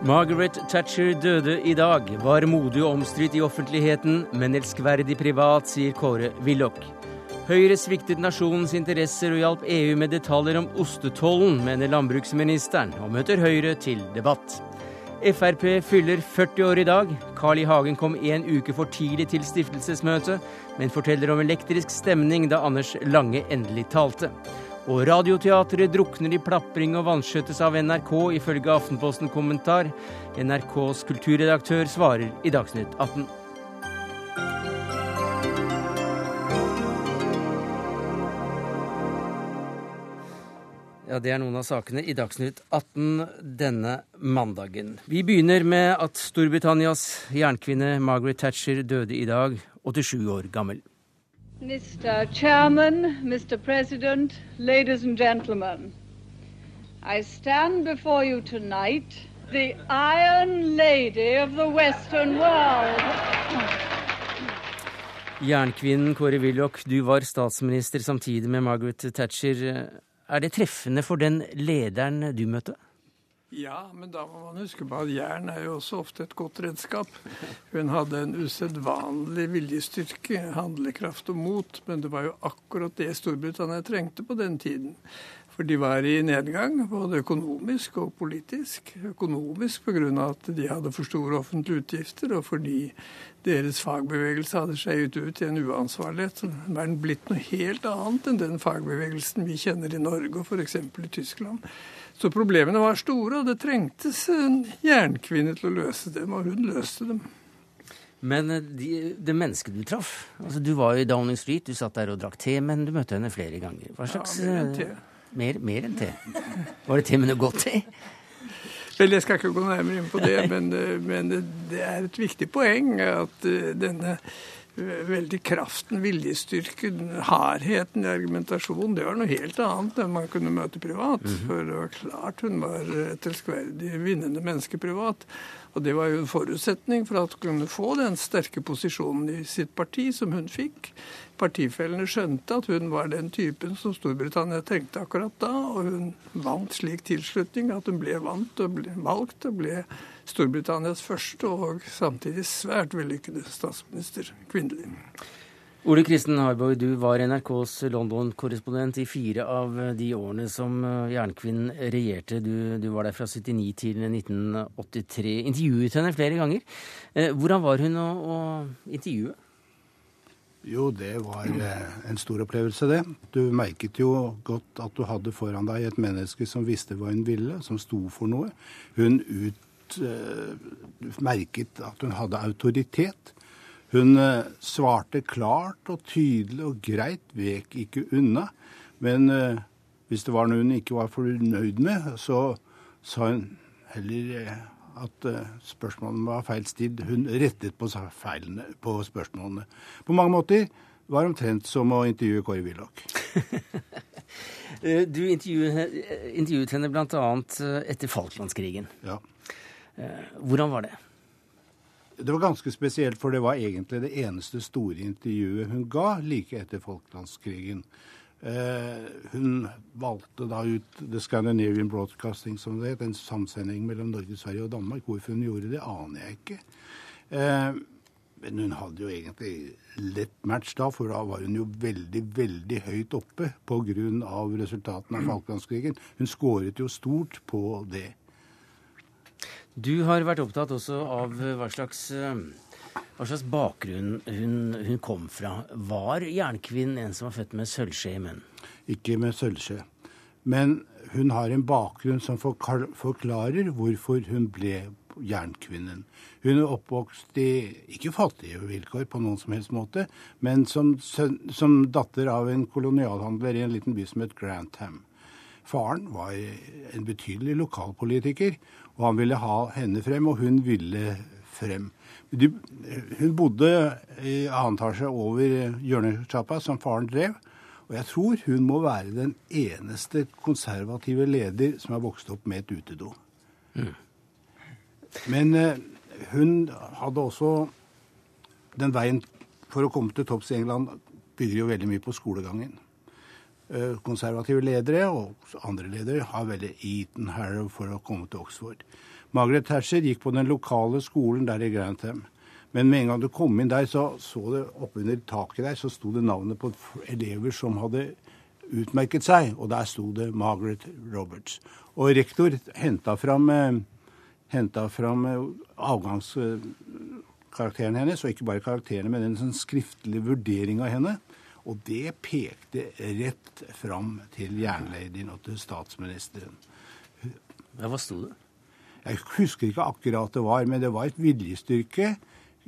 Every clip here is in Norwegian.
Margaret Thatcher døde i dag. Var modig og omstridt i offentligheten, men elskverdig privat, sier Kåre Willoch. Høyre sviktet nasjonens interesser og hjalp EU med detaljer om ostetollen, mener landbruksministeren, og møter Høyre til debatt. Frp fyller 40 år i dag. Carl I. Hagen kom en uke for tidlig til stiftelsesmøtet, men forteller om elektrisk stemning da Anders Lange endelig talte. Og Radioteatret drukner i plapring og vanskjøttes av NRK, ifølge Aftenposten-kommentar. NRKs kulturredaktør svarer i Dagsnytt 18. Ja, Det er noen av sakene i Dagsnytt 18 denne mandagen. Vi begynner med at Storbritannias jernkvinne Margaret Thatcher døde i dag, 87 år gammel. Mr. Chairman, Mr. President, ladies and gentlemen, I stand before you tonight, the Iron Lady of the Western world. Jernkvinnen Kåre Willoch, du var statsminister samtidig med Margaret Thatcher. Er det treffende for den lederen du møtte? Ja, men da må man huske på at jern er jo også ofte et godt redskap. Hun hadde en usedvanlig viljestyrke, handlekraft og mot, men det var jo akkurat det Storbritannia trengte på den tiden. For de var i nedgang, både økonomisk og politisk. Økonomisk pga. at de hadde for store offentlige utgifter, og fordi deres fagbevegelse hadde skeiet ut i en uansvarlighet. Så er blitt noe helt annet enn den fagbevegelsen vi kjenner i Norge og f.eks. i Tyskland. Så problemene var store, og det trengtes en jernkvinne til å løse dem, og hun løste dem. Men det de, mennesket du traff altså Du var jo i Downing Street, du satt der og drakk te, men du møtte henne flere ganger. Hva slags Ja, mer Mer, enn te? Var det te med noe godt i? Vel, jeg skal ikke gå nærmere inn på det, men, eh, men det, er et viktig poeng at eh, denne veldig kraften, viljestyrken, hardheten i argumentasjonen, det var noe helt annet enn man kunne møte privat. For det var klart hun var et elskverdig, vinnende menneske privat. Og det var jo en forutsetning for at hun kunne få den sterke posisjonen i sitt parti som hun fikk. Partifellene skjønte at hun var den typen som Storbritannia trengte akkurat da, og hun vant slik tilslutning at hun ble og ble valgt og ble Storbritannias første og samtidig svært vellykkede statsminister kvinnelig. Ole Kristen Harborg, du var NRKs London-korrespondent i fire av de årene som eh, jernkvinnen regjerte. Du, du var der fra 79 til 1983. Intervjuet henne flere ganger. Eh, Hvordan var hun å, å intervjue? Jo, det var eh, en stor opplevelse, det. Du merket jo godt at du hadde foran deg et menneske som visste hva hun ville, som sto for noe. Hun ut, merket at hun hadde autoritet. Hun eh, svarte klart og tydelig og greit, vek ikke unna. Men eh, hvis det var noe hun ikke var fornøyd med, så sa hun heller eh, at eh, spørsmålene var feil stilt. Hun rettet på feilene på spørsmålene. På mange måter var det omtrent som å intervjue Kåre Willoch. Du intervjuet, intervjuet henne bl.a. etter Falklandskrigen. Ja. Hvordan var det? Det var ganske spesielt, for det var egentlig det eneste store intervjuet hun ga like etter Falklandskrigen. Eh, hun valgte da ut The Scandinavian Broadcasting, som det het, en samsending mellom Norge, Sverige og Danmark. Hvorfor hun gjorde det, aner jeg ikke. Eh, men hun hadde jo egentlig lett match da, for da var hun jo veldig, veldig høyt oppe pga. resultatene av Falklandskrigen. Hun skåret jo stort på det. Du har vært opptatt også av eh, hva slags, eh, hva slags bakgrunn hun, hun kom fra. Var jernkvinnen en som var født med sølvskje i munnen? ikke med sølvskje. Men hun har en bakgrunn som forklarer hvorfor hun ble jernkvinnen. Hun er oppvokst i ikke fattige vilkår på noen som helst måte, men som, som datter av en kolonialhandler i en liten by som het Grantham. Faren var en betydelig lokalpolitiker, og han ville ha henne frem, og hun ville frem. De, hun bodde i annen etasje over hjørnesjappa som faren drev, og jeg tror hun må være den eneste konservative leder som har vokst opp med et utedo. Men eh, hun hadde også Den veien for å komme til topps i England bygger jo veldig mye på skolegangen. Eh, konservative ledere og andre ledere har veldig Eton Harrow for å komme til Oxford. Margaret Thatcher gikk på den lokale skolen der i Grantham. Men med en gang du kom inn der, så så det oppunder taket der, så sto det navnet på elever som hadde utmerket seg, og der sto det Margaret Roberts. Og rektor henta fram, henta fram avgangskarakteren hennes, og ikke bare karakterene, men en sånn skriftlig vurdering av henne. Og det pekte rett fram til jernladyen og til statsministeren. Ja, hva sto det? Jeg husker ikke akkurat det var, men det var et viljestyrke,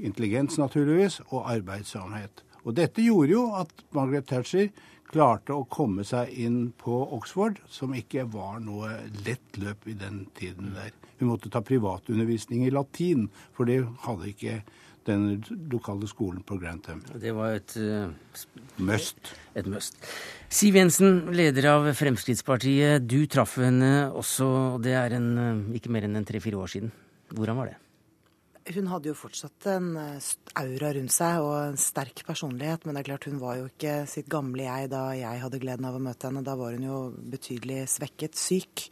intelligens naturligvis, og arbeidsomhet. Og dette gjorde jo at Margaret Thatcher klarte å komme seg inn på Oxford, som ikke var noe lett løp i den tiden der. Hun måtte ta privatundervisning i latin, for det hadde ikke den lokale skolen på Grantham. Det var et uh, must. Et must. Siv Jensen, leder av Fremskrittspartiet. Du traff henne også, det er en, uh, ikke mer enn en tre-fire år siden. Hvordan var det? Hun hadde jo fortsatt en eh, aura rundt seg og en sterk personlighet, men det er klart hun var jo ikke sitt gamle jeg da jeg hadde gleden av å møte henne. Da var hun jo betydelig svekket, syk.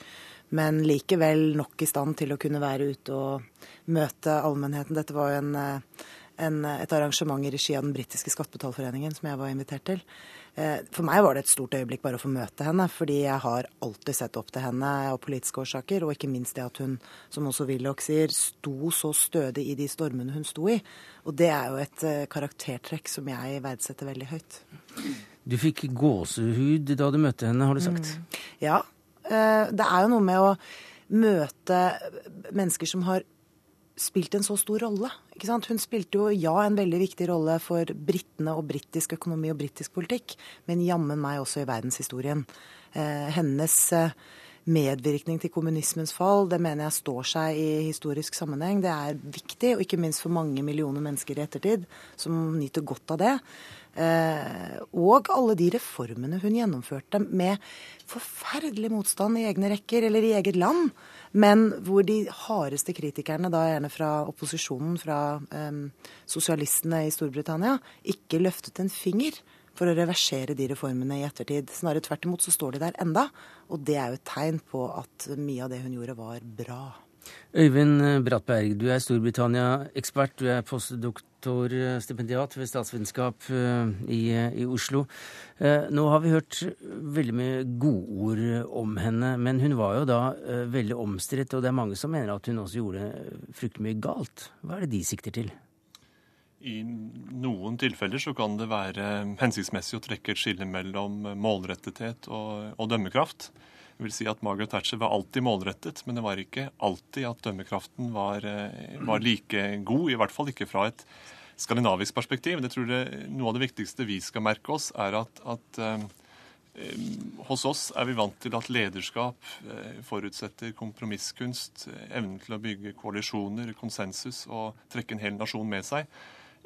Men likevel nok i stand til å kunne være ute og møte allmennheten. Dette var jo en, eh, en, et arrangement i regi av den britiske skattebetalforeningen som jeg var invitert til. Eh, for meg var det et stort øyeblikk bare å få møte henne, fordi jeg har alltid sett opp til henne av politiske årsaker, og ikke minst det at hun, som også Willoch sier, sto så stødig i de stormene hun sto i. Og det er jo et eh, karaktertrekk som jeg verdsetter veldig høyt. Du fikk gåsehud da du møtte henne, har du sagt? Mm. Ja. Eh, det er jo noe med å møte mennesker som har spilt en så stor rolle. Hun spilte jo ja en veldig viktig rolle for britene og britisk økonomi og britisk politikk, men jammen meg også i verdenshistorien. Eh, hennes eh, medvirkning til kommunismens fall, det mener jeg står seg i historisk sammenheng. Det er viktig, og ikke minst for mange millioner mennesker i ettertid, som nyter godt av det. Eh, og alle de reformene hun gjennomførte med forferdelig motstand i egne rekker eller i eget land. Men hvor de hardeste kritikerne, da gjerne fra opposisjonen, fra sosialistene i Storbritannia, ikke løftet en finger for å reversere de reformene i ettertid. Snarere tvert imot så står de der enda. Og det er jo et tegn på at mye av det hun gjorde, var bra. Øyvind Brattberg, du er Storbritannia-ekspert. Du er postdoktorstipendiat ved statsvitenskap eh, i, i, Oslo. Eh, nå har vi hørt veldig mye godord om henne, men hun var jo da eh, veldig omstridt, og det er mange som mener at hun også gjorde fryktelig mye galt. Hva er det de sikter til? I noen tilfeller så kan det være hensiktsmessig å trekke et skille mellom målrettethet og, og dømmekraft. Det vil si at Margaret Thatcher var alltid målrettet, men det var ikke alltid at dømmekraften var, eh, var like god. I hvert fall ikke fra et skandinavisk perspektiv. Det tror jeg Noe av det viktigste vi skal merke oss, er at, at eh, hos oss er vi vant til at lederskap eh, forutsetter kompromisskunst, evnen til å bygge koalisjoner, konsensus og trekke en hel nasjon med seg.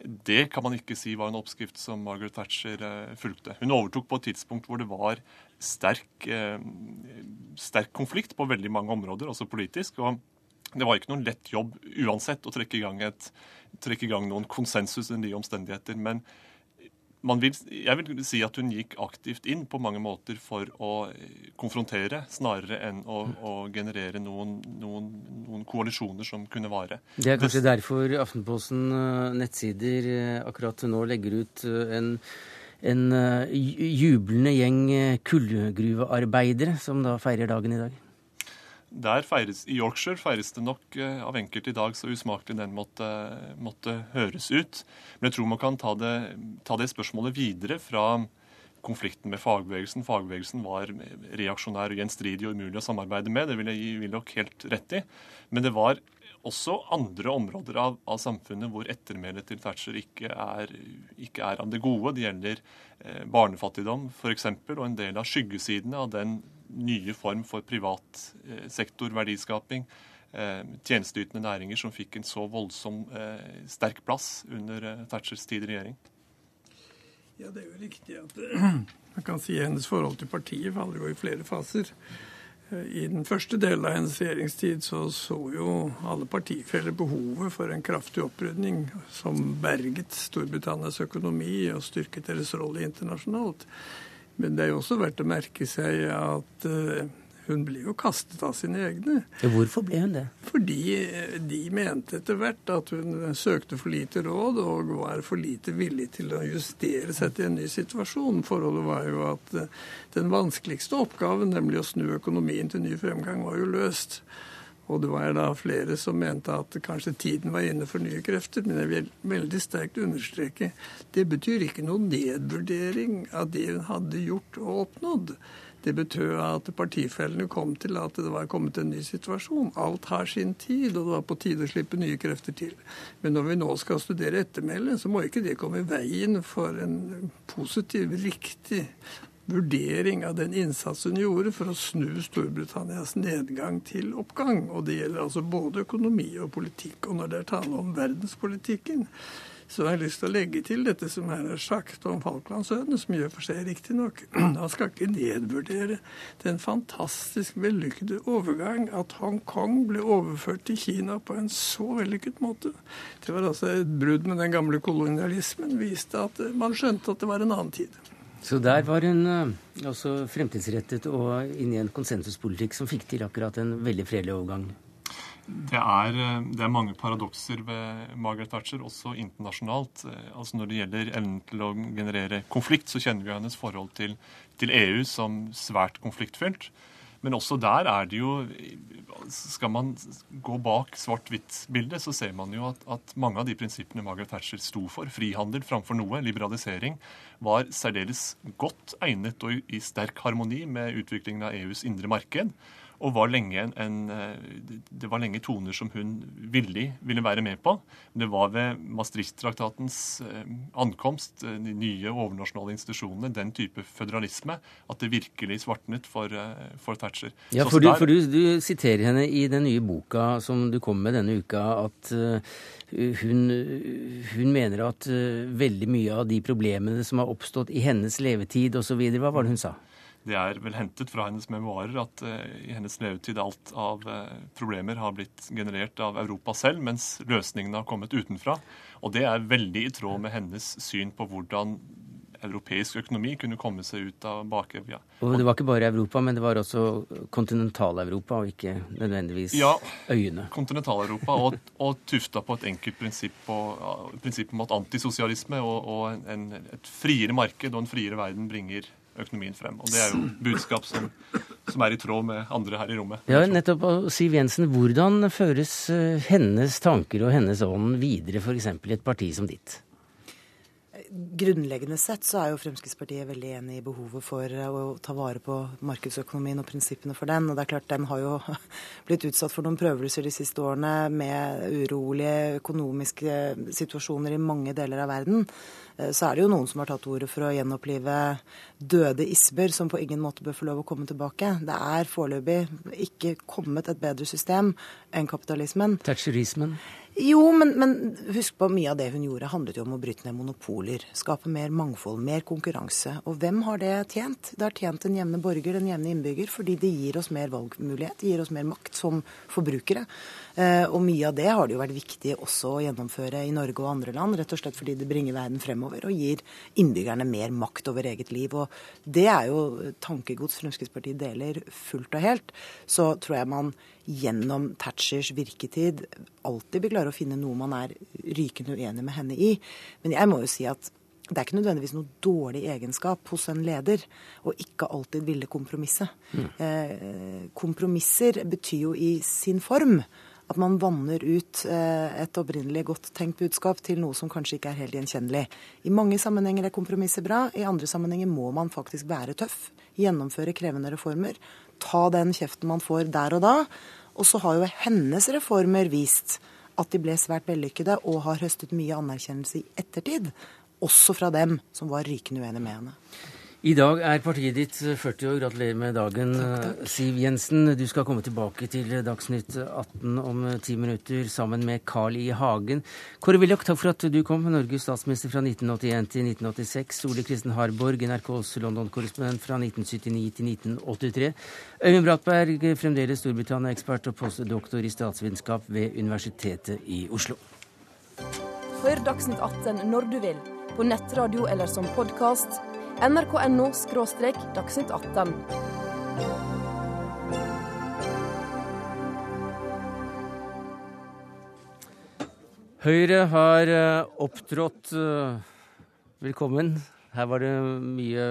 Det kan man ikke si var en oppskrift som Margaret Thatcher uh, fulgte. Hun overtok på et tidspunkt hvor det var sterk, eh, sterk, konflikt på veldig mange områder, også politisk. og det var ikke noen lett jobb uansett å trekke i gang, et, trekke i gang noen konsensus under de omstendigheter. Men vil, jeg vil si at hun gikk aktivt inn på mange måter for å konfrontere, snarere enn å, å generere noen, noen, noen, koalisjoner som kunne vare. Det er kanskje derfor Aftenposten eh, nettsider eh, akkurat nå legger ut en en uh, jublende gjeng eh, kullgruvearbeidere som da feirer dagen i dag? Der feires, I Yorkshire feires det nok uh, av enkelte i dag, så usmakelig den måtte, måtte, høres ut. Men jeg tror man kan ta det, ta det spørsmålet videre fra konflikten med fagbevegelsen. Fagbevegelsen var reaksjonær og gjenstridig og umulig å samarbeide med. Det vil jeg gi Willoch helt rett i. Men det var også andre områder av, av samfunnet hvor ettermælet til Thatcher ikke er, ikke er, av det gode. Det gjelder eh, barnefattigdom f.eks., og en del av skyggesidene av den nye form for privat eh, sektor, verdiskaping. Eh, tjenesteytende næringer som fikk en så voldsom eh, sterk plass under eh, Thatchers tid i regjering. Ja, det er jo riktig at man kan si hennes forhold til partiet faller jo i flere faser. I den første delen av hennes regjeringstid så så jo alle partifeller behovet for en kraftig opprydning som berget Storbritannias økonomi og styrket deres rolle internasjonalt. Men det er jo også verdt å merke seg at uh, hun ble jo kastet av sine egne. Hvorfor ble hun det? Fordi eh, de mente etter hvert at hun søkte for lite råd og var for lite villig til å justere seg til en ny situasjon. Forholdet var jo at eh, den vanskeligste oppgaven, nemlig å snu økonomien til ny fremgang, var jo løst. Og det var da flere som mente at kanskje tiden var inne for nye krefter. Men jeg vil veldig sterkt understreke det betyr ikke noen nedvurdering av det hun hadde gjort og oppnådd. Det betød at partifellene kom til at det var kommet en ny situasjon. Alt har sin tid, og det var på tide å slippe nye krefter til. Men når vi nå skal studere ettermælet, så må ikke det komme i veien for en positiv, riktig vurdering av den innsats hun gjorde for å snu Storbritannias nedgang til oppgang. Og det gjelder altså både økonomi og politikk. Og når det er tale om verdenspolitikken, så har jeg lyst til å legge til dette som her er sagt om Falklandsøyene, som gjør for seg riktignok. Han skal ikke nedvurdere den fantastisk vellykkede overgang at Hongkong ble overført til Kina på en så vellykket måte. Det var altså et brudd med den gamle kolonialismen. Viste at man skjønte at det var en annen tid. Så der var hun eh, også fremtidsrettet og inne i en konsensuspolitikk som fikk til akkurat en veldig fredelig overgang. Det er, eh, det er, mange paradokser ved Margaret Thatcher, også internasjonalt. Eh, altså Når det gjelder evnen til å generere konflikt, så kjenner vi hennes forhold til, til EU som svært konfliktfylt. Men også der er det jo Skal man gå bak svart-hvitt-bildet, så ser man jo at, at, mange av de prinsippene Margaret Thatcher sto for, frihandel framfor noe, liberalisering, var særdeles godt egnet og i sterk harmoni med utviklingen av EUs indre marked og var lenge en, eh, det var lenge toner som hun villig ville være med på. Det var ved Maastricht-traktatens eh, ankomst, eh, de nye overnasjonale institusjonene, den type føderalisme, at det virkelig svartnet for, for Thatcher. Ja, for, du, for du, du, siterer henne i den nye boka som du kom med denne uka, at hun, hun, mener at veldig mye av de problemene som har oppstått i hennes levetid osv., hva var det hun sa? Det er vel hentet fra hennes memoarer at uh, i hennes levetid alt av uh, problemer har blitt generert av Europa selv, mens løsningene har kommet utenfra. Og det er veldig i tråd med hennes syn på hvordan europeisk økonomi kunne komme seg ut av bakevja. Og det var ikke bare Europa, men det var også kontinental-Europa, og ikke nødvendigvis ja, øyene? Kontinentaleuropa, og, og tufta på et enkelt prinsipp, og, prinsipp om at antisosialisme og, og en, et friere marked og en friere verden bringer økonomien frem. Og Det er jo budskap som, som er i tråd med andre her i rommet. Ja, nettopp. Siv Jensen, hvordan føres eh, hennes tanker og hennes ånd videre f.eks. i et parti som ditt? Grunnleggende sett så er jo Fremskrittspartiet veldig enig i behovet for å ta vare på markedsøkonomien og prinsippene for den. Og det er klart den har jo blitt utsatt for noen prøvelser de siste årene med urolige økonomiske situasjoner i mange deler av verden. Eh, så er det jo noen som har tatt ordet for å gjenopplive døde isber, som på ingen måte bør få lov å komme tilbake. Det er foreløpig ikke kommet et bedre system enn kapitalismen. Thatcherismen? Jo, men, men, husk på mye av det hun gjorde handlet jo om å bryte ned monopoler. Skape mer mangfold, mer konkurranse. Og hvem har det tjent? Det har tjent den jevne borger, den jevne innbygger, fordi det gir oss mer valgmulighet, det gir oss mer makt som forbrukere. Eh, og mye av det har det jo vært viktig også å gjennomføre i Norge og andre land, rett og slett fordi det bringer verden fremover og gir innbyggerne mer makt over eget liv. Og det er jo tankegods Fremskrittspartiet deler fullt og helt. Så tror jeg man gjennom Thatchers virketid alltid vil klare å finne noe man er rykende uenig med henne i. Men jeg må jo si at det er ikke nødvendigvis noe dårlig egenskap hos en leder å ikke alltid ville kompromisse. Mm. Eh, kompromisser betyr jo i sin form at man vanner ut eh, et opprinnelig godt tenkt budskap til noe som kanskje ikke er helt gjenkjennelig. I mange sammenhenger er kompromisser bra, i andre sammenhenger må man faktisk være tøff. Gjennomføre krevende reformer ta den kjeften man får der og da. Og så har jo hennes reformer vist at de ble svært vellykkede og har høstet mye anerkjennelse i ettertid. Også fra dem som var rykende uenige med henne. I dag er partiet ditt 40 år. Gratulerer med dagen, takk, takk. Siv Jensen. Du skal komme tilbake til Dagsnytt 18 om ti minutter sammen med Carl I. Hagen. Kåre Willoch, takk for at du kom. Norges statsminister fra 1981 til 1986. Ole Kristen Harborg, NRKs London-korrespondent fra 1979 til 1983. Øyvind Bratberg, fremdeles Storbritannia-ekspert og postdoktor i statsvitenskap ved Universitetet i Oslo. Hør Dagsnytt 18 når du vil, på nettradio eller som podkast nrk.no dagsnytt 18. Høyre har eh, opptrådt eh, Velkommen. Her var det mye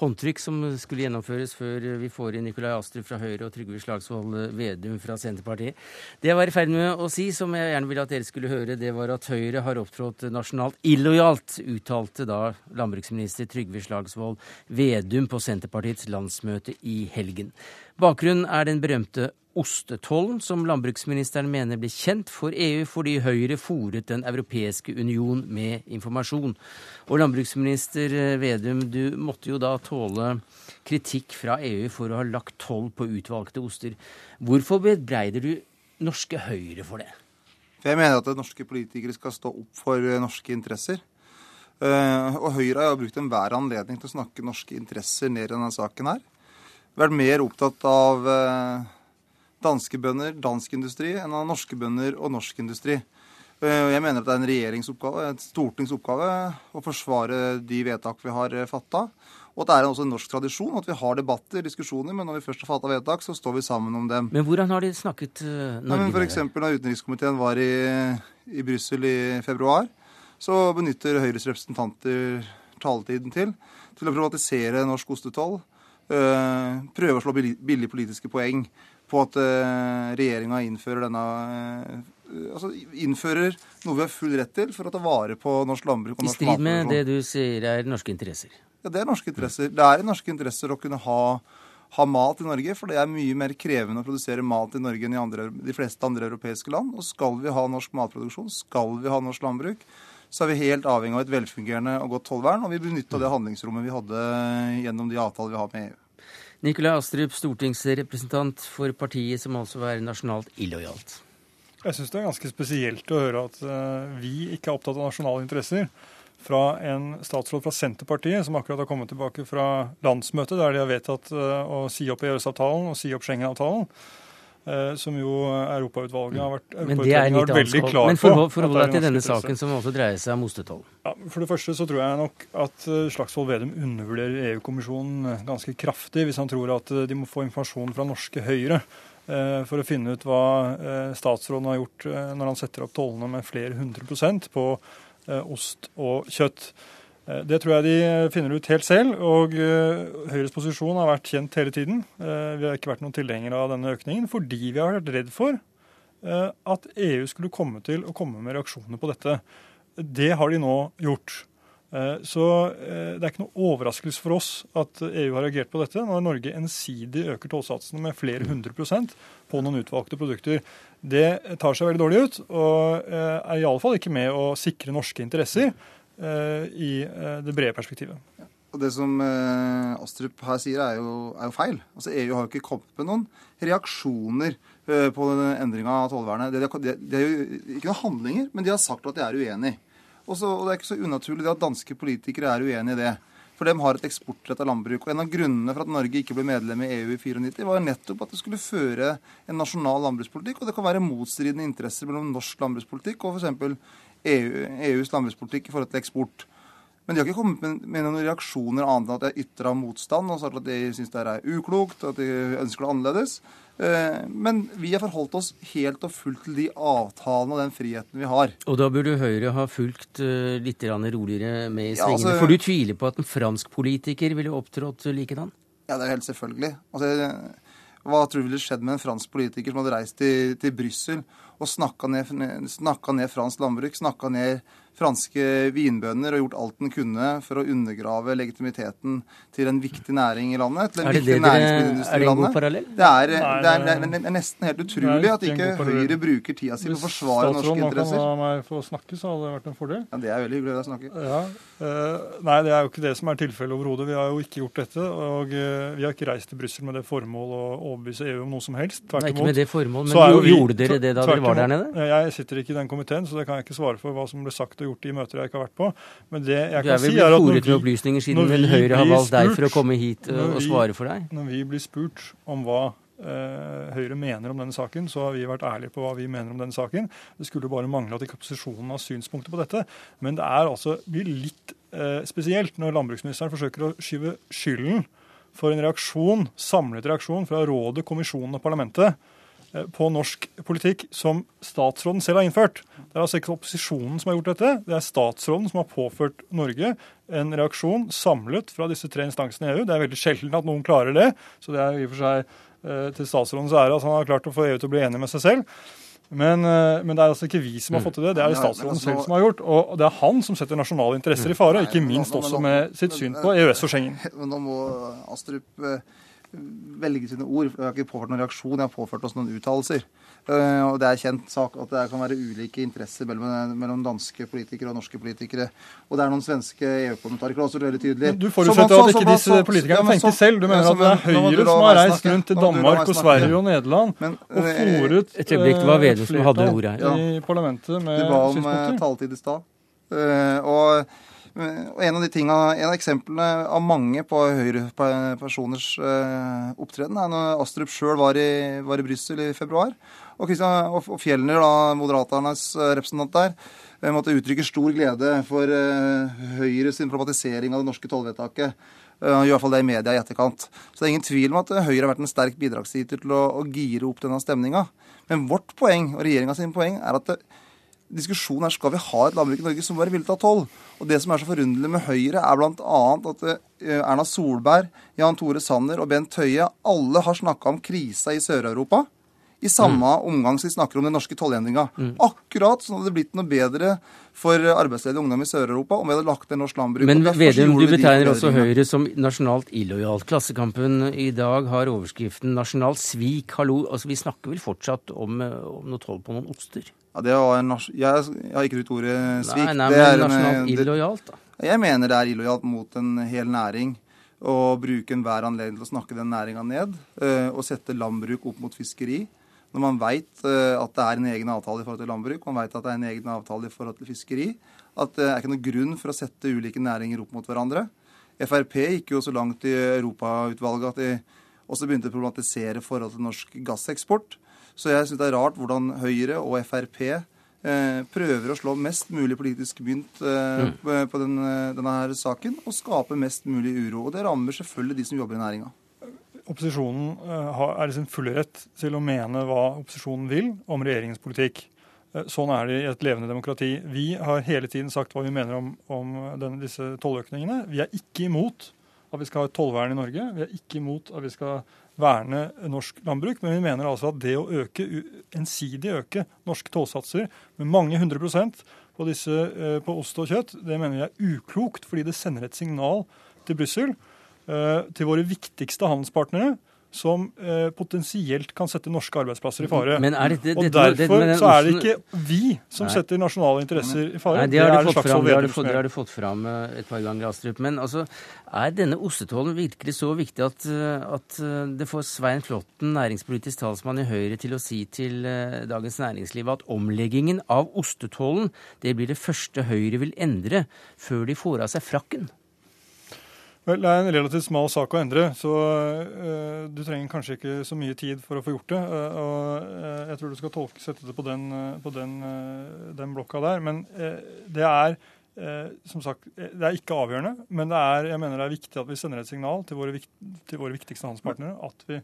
håndtrykk som skulle gjennomføres før vi får inn Nikolai Astrup fra Høyre og Trygve Slagsvold Vedum fra Senterpartiet. Det jeg var i ferd med å si, som jeg gjerne ville at dere skulle høre, det var at Høyre har opptrådt nasjonalt illojalt, uttalte da landbruksminister Trygve Slagsvold Vedum på Senterpartiets landsmøte i helgen. Bakgrunnen er den berømte ostetollen, som landbruksministeren mener ble kjent for EU fordi Høyre fòret Den europeiske union med informasjon. Og landbruksminister Vedum, du måtte jo da tåle kritikk fra EU for å ha lagt toll på utvalgte oster. Hvorfor bebreider du norske Høyre for det? Jeg mener at norske politikere skal stå opp for norske interesser. Eh, og Høyre har brukt enhver anledning til å snakke norske interesser ned i denne saken her. Vært mer opptatt av eh, danske bønder, dansk industri, enn av norske bønder og norsk industri. Eh, jeg mener at det er en regjeringsoppgave, et stortingsoppgave, å forsvare de vedtak vi har eh, fatta. Og at det er også en norsk tradisjon at vi har debatter, diskusjoner, men når vi først har fatta vedtak, så står vi sammen om dem. Men hvordan har de snakket uh, Norge? F.eks. da utenrikskomiteen var i, i Brussel i februar, så benytter Høyres representanter taletiden til til å privatisere norsk ostetoll. Prøve å slå billige politiske poeng på at uh, regjeringa innfører denne uh, altså innfører noe vi har full rett til for å ta vare på norsk landbruk og norsk matproduksjon. I strid med det du sier er norske interesser? Ja, det er norske interesser. Det er i norske interesser å kunne ha, ha, mat i Norge, for det er mye mer krevende å produsere mat i Norge enn i andre, de fleste andre europeiske land. Og skal vi ha norsk matproduksjon, skal vi ha norsk landbruk, så er vi helt avhengig av et velfungerende og godt tollvern, og vi benytta det handlingsrommet vi hadde gjennom de avtaler vi har med EU. Nikolai Astrup, stortingsrepresentant for partiet som altså er nasjonalt illojalt. Jeg syns det er ganske spesielt å høre at eh, vi ikke er opptatt av nasjonale interesser. Fra en statsråd fra Senterpartiet som akkurat har kommet tilbake fra landsmøtet, der de har vedtatt eh, å si opp EØS-avtalen og si opp Schengen-avtalen. Eh, som jo Europautvalget har vært, Men det er litt veldig klar Men forhold, forhold deg til denne saken som også dreier seg om ostetoll. Ja, for det første så tror jeg nok at eh, Slagsvold Vedum undervurderer EU-kommisjonen eh, ganske kraftig hvis han tror at de må få informasjon fra norske Høyre for å finne ut hva statsråden har gjort når han setter opp tollene med flere hundre prosent på ost og kjøtt. Eh, det tror jeg de finner ut helt selv. og eh, Høyres posisjon har vært kjent hele tiden. Eh, vi har ikke vært noen tilhengere av denne økningen fordi vi har vært redd for at EU skulle komme til å komme med reaksjoner på dette. Det har de nå gjort. Så det er ikke noe overraskelse for oss at EU har reagert på dette, når Norge ensidig øker tollsatsene med flere hundre prosent på noen utvalgte produkter. Det tar seg veldig dårlig ut, og er iallfall ikke med å sikre norske interesser. Eh, i eh, det brede perspektivet. Og Det som eh, Astrup her sier, er jo, er jo, feil. Altså EU har jo ikke kommet med noen reaksjoner på endringa av tollvernet. Det, det, det, er jo ikke noen handlinger, men de har sagt at de er uenig. Også, og Det er ikke så unaturlig at danske politikere er uenig i det. For de har et eksportrettet landbruk. Og En av grunnene for at Norge ikke ble medlem i EU i 94, var nettopp at det skulle føre en nasjonal landbrukspolitikk. Og det kan være motstridende interesser mellom norsk landbrukspolitikk og f.eks. EU, EUs landbrukspolitikk i forhold til eksport. Men de har ikke kommet med, noen reaksjoner annet enn at de har ytra motstand og sagt at de syns det er uklokt, at de ønsker det annerledes. Eh, men vi har forholdt oss helt og fullt til de avtalene og den friheten vi har. Og da burde Høyre ha fulgt uh, litt roligere med i svingene. Ja, altså, For du tviler på at en fransk politiker ville opptrådt likedan? Ja, det er helt selvfølgelig. Altså, hva tror du ville skjedd med en fransk politiker som hadde reist til, til Brussel og snakka ned, snakka ned fransk landbruk, snakka ned franske vinbønder og gjort alt den kunne for å undergrave legitimiteten til en viktig næring i landet. til en er det viktig næringsmiddelindustri i landet. Parallell? Det er, det, er, det, er, det er, nesten helt utrolig at ikke Høyre bruker tida si på å forsvare norske interesser. Hvis statsråden kan la meg få snakke, så hadde det vært en fordel. Ja, Det er veldig hyggelig å snakke. Ja, uh, nei, det er jo ikke det som er tilfellet overhodet. Vi har jo ikke gjort dette. Og uh, vi har ikke reist til Brussel med det formål å overbevise EU om noe som helst. Tvert imot. Ikke med det formål, men jo, gjorde dere det da dere var der nede? Jeg sitter ikke i den komiteen, så det kan jeg ikke svare for hva som ble sagt og gjort i møter jeg ikke har vært på. Men det jeg kan si er at når vi, opplysninger siden Høyre har valgt deg for å komme hit og, og svare for deg? Når vi blir spurt om hva eh, Høyre mener om denne saken, så har vi vært ærlige på hva vi mener om denne saken. Det skulle bare mangle at ikke opposisjonen har synspunkter på dette. Men det er altså, blir litt eh, spesielt når landbruksministeren forsøker å skyve skylden for en reaksjon, samlet reaksjon fra rådet, kommisjonen og parlamentet eh, på norsk politikk som statsråden selv har innført. Det er altså ikke opposisjonen som har gjort dette, det er statsråden som har påført Norge en reaksjon samlet fra disse tre instansene i EU. Det er veldig sjelden at noen klarer det, så det er i og for seg eh, til statsrådens ære at han har klart å få EU til å bli enig med seg selv. Men, eh, men, det er altså ikke vi som har fått til det, det er det statsråden selv som har gjort. Og det er han som setter nasjonale interesser i fare, ikke minst også med sitt syn på EØS og Schengen. Men nå må Astrup eh, velge sine ord. Jeg har ikke påført noen reaksjon, jeg har påført oss noen uttalelser. Uh, og Det er kjent sak at det kan være ulike interesser mellom, mellom, danske politikere og norske politikere. Og det er noen svenske EU-parlamentarikere også veldig tydelig. Men du forutsetter at ikke disse politikerne tenker selv. Du mener at det er Høyre som har reist rundt til Danmark og Sverige og Nederland men, og eh, fòret Et øyeblikk, det var Vedum som hadde ordet her. I parlamentet med synspunkter. Du ba om taletid i stad. Uh, og og en av de tingene, en av eksemplene av mange på Høyre-personers eh, opptreden er når Astrup sjøl var i, var i Brussel i februar. Og, og, Fjellner, da, Moderaternes eh, representant der, eh, måtte uttrykke stor glede for Høyres problematisering av det norske tollvedtaket. I hvert fall det i media i etterkant. Så det er ingen tvil om at Høyre har vært en sterk bidragsyter til å, å gire opp denne stemninga. Men vårt poeng, og regjeringa poeng, er at det, diskusjonen er skal vi ha et landbruk i Norge som bare vil ta toll. Og Det som er så forunderlig med Høyre, er bl.a. at eh, Erna Solberg, Jan Tore Sanner og Bent Høie alle har snakka om krisa i Sør-Europa. I samme mm. omgang som de snakker om den norske tollendringa. Mm. Akkurat sånn hadde det blitt noe bedre for arbeidsledig ungdom i Sør-Europa om vi hadde lagt ned norsk landbruk. Men Vedum, du betegner også Høyre som nasjonalt illojalt. Klassekampen i dag har overskriften 'Nasjonalt svik'. Hallo, altså vi snakker vel fortsatt om, om noe toll på noen oster? Ja, det var en, jeg, jeg har ikke brukt ordet svik. Nei, nei, men nasjonalt illojalt, da? Jeg mener det er illojalt mot en hel næring å bruke enhver anledning til å snakke den næringa ned. Uh, og sette landbruk opp mot fiskeri. Når man veit uh, at det er en egen avtale i forhold til landbruk, man veit at det er en egen avtale i forhold til fiskeri, at det er ikke noen grunn for å sette ulike næringer opp mot hverandre. Frp gikk jo så langt i Europautvalget at de også begynte å problematisere forhold til norsk gasseksport. Så jeg syns det er rart hvordan Høyre og Frp eh, prøver å slå mest mulig politisk mynt eh, mm. på den, eh, denne her saken og skape mest mulig uro. Og det rammer selvfølgelig de som jobber i næringa. Opposisjonen er i sin fulle rett til å mene hva opposisjonen vil om regjeringens politikk. Sånn er det i et levende demokrati. Vi har hele tiden sagt hva vi mener om, om denne, disse tolløkningene. Vi er ikke imot at vi skal ha et tollvern i Norge. Vi er ikke imot at vi skal verne norsk landbruk, men vi mener altså at det å øke, ensidig øke norske tollsatser med mange hundre prosent på, disse, eh, på ost og kjøtt, det mener vi er uklokt, fordi det sender et signal til Brussel, eh, til våre viktigste handelspartnere, som eh, potensielt kan sette norske arbeidsplasser i fare. Men er det, det, og Derfor det, så er det ikke vi som Nei. setter nasjonale interesser i fare. Nei, Det har, du fått, fått, fått fram eh, et par ganger, Astrup. Men altså, er denne ostetollen virkelig så viktig at, eh, at eh, det får Svein Flåtten, næringspolitisk talsmann i Høyre, til å si til Dagens Næringsliv at omleggingen av ostetollen det blir det første Høyre vil endre før de får av seg frakken? Vel, Det er en relativt smal sak å endre, så uh, du trenger kanskje ikke så mye tid for å få gjort det. Uh, og uh, Jeg tror du skal tolke, sette det på den, på den, den blokka der. Men det er som sagt, det er ikke avgjørende, men det er, jeg mener det er viktig at vi sender et signal til våre, til våre viktigste handelspartnere at vi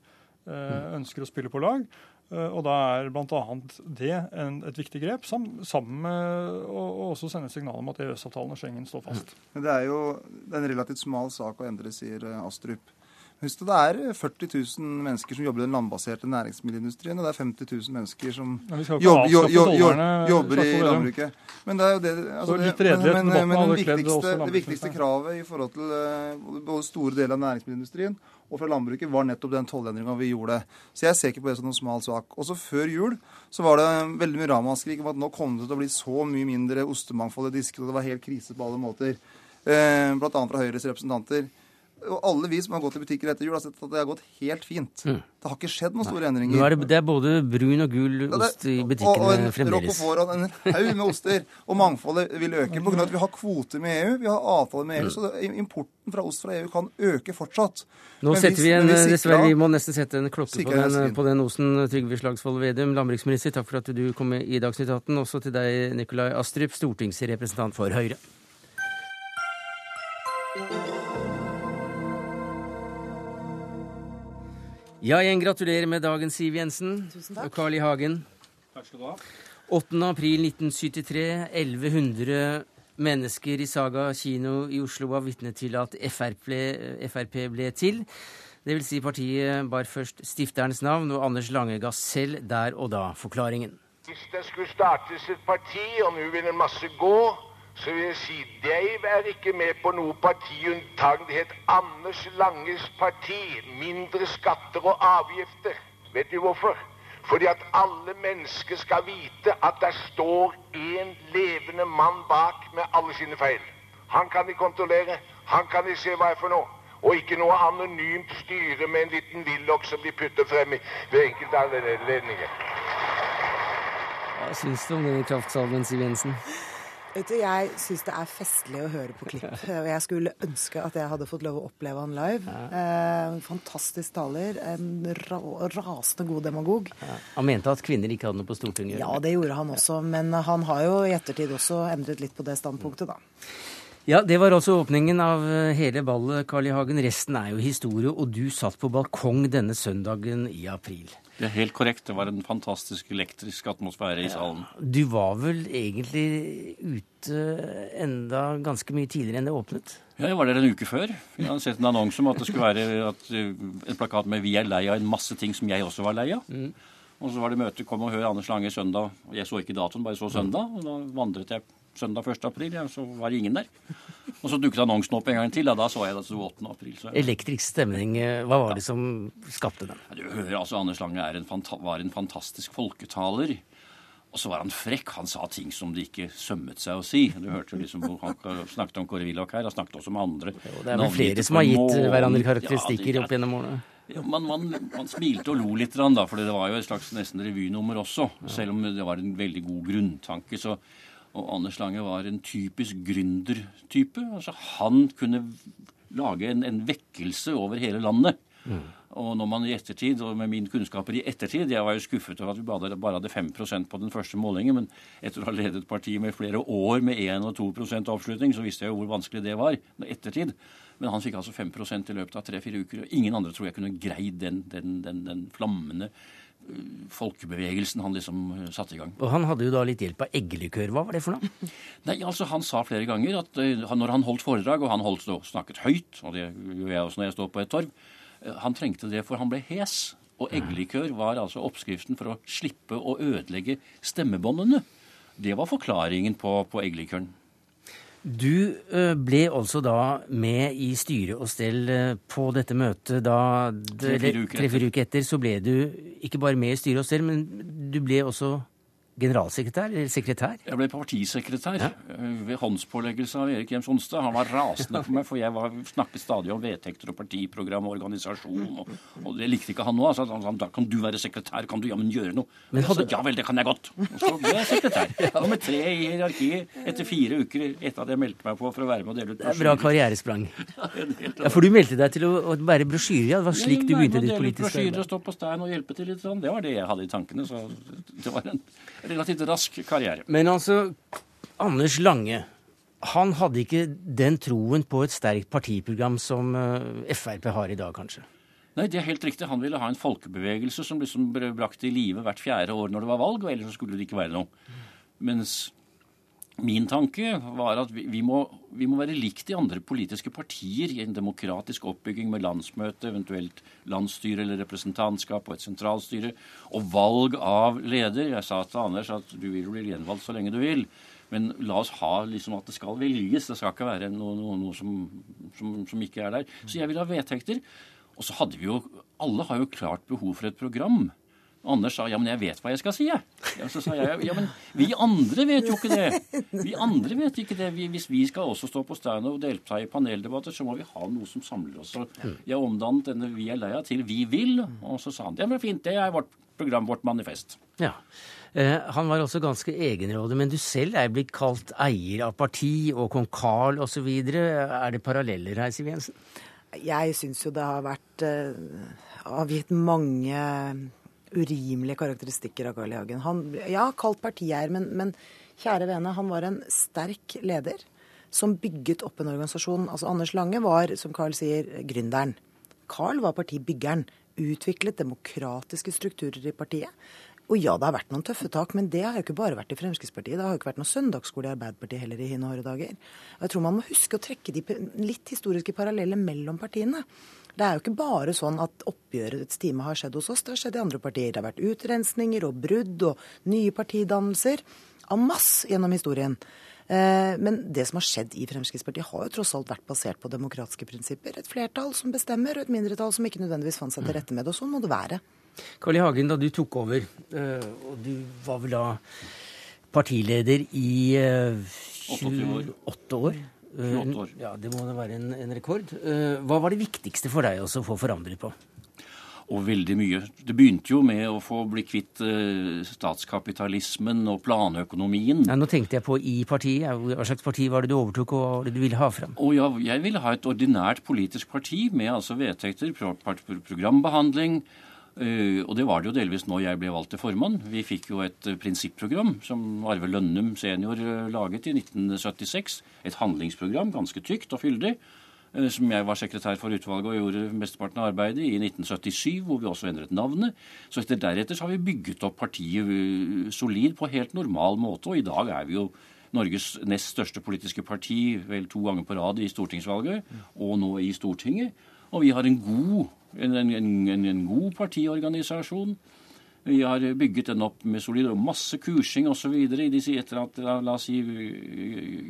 ønsker å spille på lag. Eh, og da er bl.a. det en, et viktig grep, sammen med å også sende signal om at EØS-avtalen og Schengen står fast. Men Det er jo det er en relativt smal sak å endre, sier eh, Astrup. Husk det er 40 000 mennesker som jobber i den landbaserte næringsmiddelindustrien, og det er 50 000 mennesker som jobber, jobber, jobber i landbruket. Men det er jo det, altså det men, men, men viktigste, det viktigste kravet i forhold til både store deler av næringsmiddelindustrien og fra landbruket var nettopp den tollendringa vi gjorde. Så jeg ser ikke på det som noen smal sak. Også før jul så var det veldig mye ramaskrik om at nå kom det til å bli så mye mindre ostemangfold i disken, og det var helt krise på alle måter. Eh, blant annet fra Høyres representanter. Og alle vi som har gått i butikker etter jul, har sett at det har gått helt fint. Mm. Det har ikke skjedd noen store Nå endringer. er det, det er både brun og gul ost i og, og butikkene en fremdeles. Roquefort og en haug med oster. Og mangfoldet vil øke pga. at vi har kvoter med EU. Vi har avtaler med EU, Mm. så det, importen fra ost fra EU kan øke fortsatt. Nå Men setter vi en, vi sikrer- dessverre, vi må nesten sette en klokke på den, på den osten. Trygve Slagsvold Vedum, landbruksminister, takk for at du kom med i Dagsnytt 18. Også til deg, Nikolai Astrup, stortingsrepresentant for Høyre. Ja, igjen gratulerer med dagen, Siv Jensen. Tusen takk. Og Carl I. Hagen. Takk skal du ha. 8. april 1973. 1100 mennesker i Saga kino i Oslo var vitne til at FRP, Frp ble til. Det vil si partiet bar først stifterens navn, og Anders Lange ga selv der og da forklaringen. Hvis det skulle startes et parti, og nå vil en masse gå, så vil jeg si jeg er ikke med på noe partiunntagen. Det het Anders Langes parti. Mindre skatter og avgifter. Vet du hvorfor? Fordi at alle mennesker skal vite at der står en levende mann bak med alle sine feil. Han kan de kontrollere. Han kan de se hva er for noe. Og ikke noe anonymt styre med en liten villok som de putter frem i ved enkelte anledninger. Hva syns du om denne kraftsalven, Siv Jensen? Vet du, Jeg syns det er festlig å høre på klipp. Og jeg skulle ønske at jeg hadde fått lov å oppleve han live. Eh, fantastisk taler. En ra rasende god demagog. Han mente at kvinner ikke hadde noe på Stortinget. Ja, det gjorde han også. Men han har jo i ettertid også endret litt på det standpunktet, da. Ja, Det var altså åpningen av eh, hele ballet, Carl I. Hagen. Resten er jo historie, og du satt på balkong denne søndagen i april. Det er helt korrekt. Det var en fantastisk elektrisk atmosfære i salen. Du var vel egentlig ute enda ganske mye tidligere enn det åpnet? Ja, Jeg var der en uke før. Jeg hadde sett en annonse om at det skulle være at, uh, en plakat med 'Vi er lei av en masse ting som jeg også var lei av'. Og så var det møte 'Kom og hør Anders Lange søndag'. Jeg så ikke datoen, bare så søndag. Og da vandret jeg søndag 1. april, ja, så var det ingen der. Og så dukket annonsen opp en gang til, og da så jeg det sto 8. april. Så Elektrisk stemning, eh, hva var det som skapte den? Ja, Du hører altså Anders Lange en var en fantastisk folketaler. Og så var han frekk. Han sa ting som det ikke sømmet seg å si. Du hørte liksom Han snakket om Kåre Willoch her, han snakket også med andre. Jo, det er vel flere som har gitt hverandre karakteristikker opp gjennom årene? Ja, man, man, man smilte og lo litt, da, for det var jo et slags nesten revynummer også. Selv om det var en veldig god grunntanke. Så, og Anders Lange var en typisk gründertype. Altså, han kunne lage en, en vekkelse over hele landet. Og når man i ettertid, og med mine kunnskaper i ettertid Jeg var jo skuffet over at vi bare bare hadde 5% på den første målingen, men etter å ha ledet partiet med flere år med 1 og 2% oppslutning, så visste jeg jo hvor vanskelig det var i ettertid. Men han fikk altså 5% i løpet av tre-fire uker. og Ingen andre tror jeg kunne greid den, den, den, den flammende folkebevegelsen han liksom øh, satte i gang. Og han hadde jo da litt hjelp av eggelikør. Hva var det for noe? Nei, altså Han sa flere ganger at øh, når han holdt foredrag, og han holdt, snakket høyt, og det gjør jeg også når jeg står på et torv, øh, han trengte det, for han ble hes. Og eggelikør var altså oppskriften for å slippe å ødelegge stemmebåndene. Det var forklaringen på, på eggelikøren. Du eh, ble altså da med i styre og stell eh, på dette møtet da Tre-fire uker Tre-fire uker etter så ble du ikke bare med i styre og stell, men du ble også generalsekretær, eller sekretær? Jeg ble partisekretær ja. ved håndspåleggelse av Erik Jems Onstad. Han var rasende på meg, for jeg var, snakket stadig om vedtekter og partiprogram og organisasjon. Og, og det likte ikke han nå. Altså, han sa da kan du være sekretær, kan du jammen gjøre noe? Men hadde... hadde- Ja vel, det kan jeg godt. Og så ble jeg sekretær. Nummer tre i hierarkiet etter fire uker etter at jeg meldte meg på for å være med og dele ut Det er bra karrieresprang. Ja, For du meldte deg til å, å bære brosjyrer? Ja, det var slik du begynte ditt politiske arbeid. arbeid? Stå på stein og hjelpe til litt. Sånn. Det var det jeg hadde i tankene. Så det var en relativt rask karriere. Men altså, Anders Lange, han hadde ikke den troen på et sterkt partiprogram som eh, Frp har i dag, kanskje? Nei, det er helt riktig. Han ville ha en folkebevegelse som liksom ble brakt i live hvert fjerde år når det var valg, og ellers skulle det ikke være noe. Mens min tanke var at vi, vi, må, vi må være likt de andre politiske partier i en demokratisk oppbygging med landsmøte, eventuelt landsstyre eller representantskap og et sentralstyre, og valg av leder. Jeg sa til Anders at du vil bli gjenvalgt så lenge du vil. Men la oss ha liksom at det skal velges. Det skal ikke være noe, noe, noe som, som, som ikke er der. Så jeg vil ha vedtekter. Og så hadde vi jo Alle har jo klart behov for et program. Anders sa ja, men jeg vet hva jeg skal si, jeg. Ja, så sa jeg ja, men vi andre vet jo ikke det. Vi andre vet ikke det. Vi, hvis vi skal også stå på stand og delta i paneldebatter, så må vi ha noe som samler oss. Så jeg omdannet denne Vi er leia til Vi vil. Og så sa han ja, men fint, det er vårt program, vårt manifest. Ja. Eh, han var også ganske egenrådig, men du selv er blitt kalt eier av parti og kong Carl osv. Er det paralleller her, Siv Jensen? Jeg syns jo det har vært eh, avgitt mange urimelige karakteristikker av Carl I. Hagen. Han, ja, kalt partieier, men, men kjære vene, han var en sterk leder som bygget opp en organisasjon. Altså Anders Lange var, som Carl sier, gründeren. Carl var partibyggeren. Utviklet demokratiske strukturer i partiet. Og ja, det har vært noen tøffe tak, men det har jo ikke bare vært i Fremskrittspartiet. Det har jo ikke vært noen søndagsskole i Arbeiderpartiet heller i hine hårde dager. Jeg tror man må huske å trekke de litt historiske parallelle mellom partiene. Det er jo ikke bare sånn at oppgjørets time har skjedd hos oss, det har skjedd i andre partier. Det har vært utrensninger og brudd og nye partidannelser. En masse gjennom historien. Eh, men det som har skjedd i Fremskrittspartiet, har jo tross alt vært basert på demokratiske prinsipper. Et flertall som bestemmer, og et mindretall som ikke nødvendigvis fant seg til rette med det. Og sånn må det være. Carl I. Hagen, da du tok over, eh, og du var vel da partileder i 28 år 28 år. Ja, Det må da være en, en rekord. Eh, hva var det viktigste for deg også å få forandret på? Og veldig mye. Det begynte jo med å få bli kvitt eh, statskapitalismen og planøkonomien. Ja, nå tenkte jeg på i partiet. Hva slags parti var det du overtok, og hva var det du ville ha fram? Og ja, jeg ville ha et ordinært politisk parti med altså vedtekter, pro pro programbehandling. Uh, og det var det jo delvis nå jeg ble valgt til formann. Vi fikk jo et uh, prinsipprogram som Arve Lønnum senior uh, laget i 1976. Et handlingsprogram, ganske tykt og fyldig, som jeg var sekretær for utvalget og gjorde mesteparten av arbeidet i 1977, hvor vi også endret navnet. Så etter deretter så har vi bygget opp partiet solid på helt normal måte, og i dag er vi jo Norges nest største politiske parti vel to ganger på rad i stortingsvalget, og nå i Stortinget. Og vi har en god en, en, en, god partiorganisasjon. Vi har bygget den opp med solid og masse kursing osv. etter at la oss si,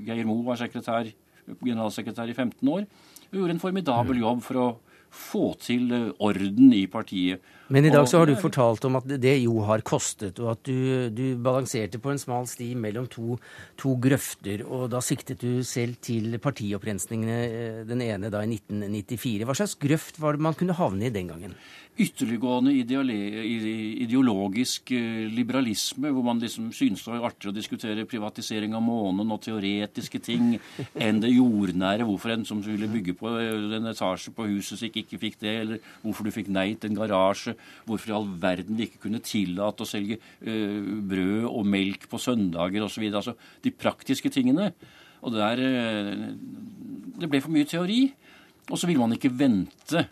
Geir Moe var sekretær, generalsekretær i 15 år. Vi gjorde en formidabel jobb for å få til orden i partiet. Men i dag så har du fortalt om at det jo har kostet, og at du, du balanserte på en smal sti mellom to, to, grøfter. Og da siktet du selv til partiopprensningene, den ene da i 1994. Hva slags grøft var det man kunne havne i den gangen? Ytterliggående ideologisk liberalisme, hvor man liksom synes det var artigere å diskutere privatisering av månen og teoretiske ting enn det jordnære. Hvorfor en som ville bygge på en etasje på huset sitt ikke fikk det, eller hvorfor du fikk nei til en garasje. Hvorfor i all verden vi ikke kunne tillate å selge uh, brød og melk på søndager osv. Altså de praktiske tingene. Og der, uh, Det ble for mye teori. Og så ville man ikke vente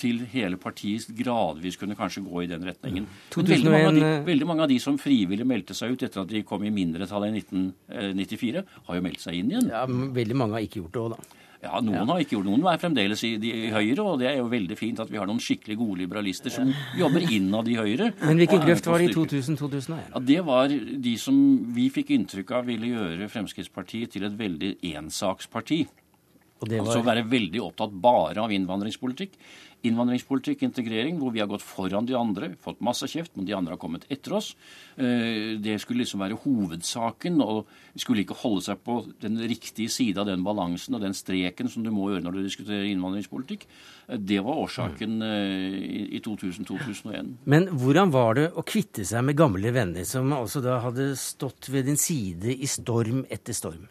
til hele partiet gradvis kunne kanskje gå i den retningen. Men veldig mange, de, veldig mange, av de, som frivillig meldte seg ut etter at de kom i mindretall i 1994, har jo meldt seg inn igjen. Ja, men Veldig mange har ikke gjort det òg, da. Ja, Noen ja. har ikke gjort. Noen er fremdeles i, de, i Høyre, og det er jo veldig fint at vi har noen skikkelig gode liberalister som jobber innad i Høyre. Men hvilken grøft var det i 2000-2001? Ja, Det var de som vi fikk inntrykk av ville gjøre Fremskrittspartiet til et veldig ensaksparti. Var... Altså være veldig opptatt bare av innvandringspolitikk innvandringspolitikk, integrering, hvor vi har gått foran de andre, fått masse kjeft, men de andre har kommet etter oss. Eh, det skulle liksom være hovedsaken, og skulle ikke holde seg på den riktige side av den balansen og den streken som du må gjøre når du diskuterer innvandringspolitikk. Eh, det var årsaken eh, i 2000-2001. Men hvordan var det å kvitte seg med gamle venner, som altså da hadde stått ved din side i storm etter storm?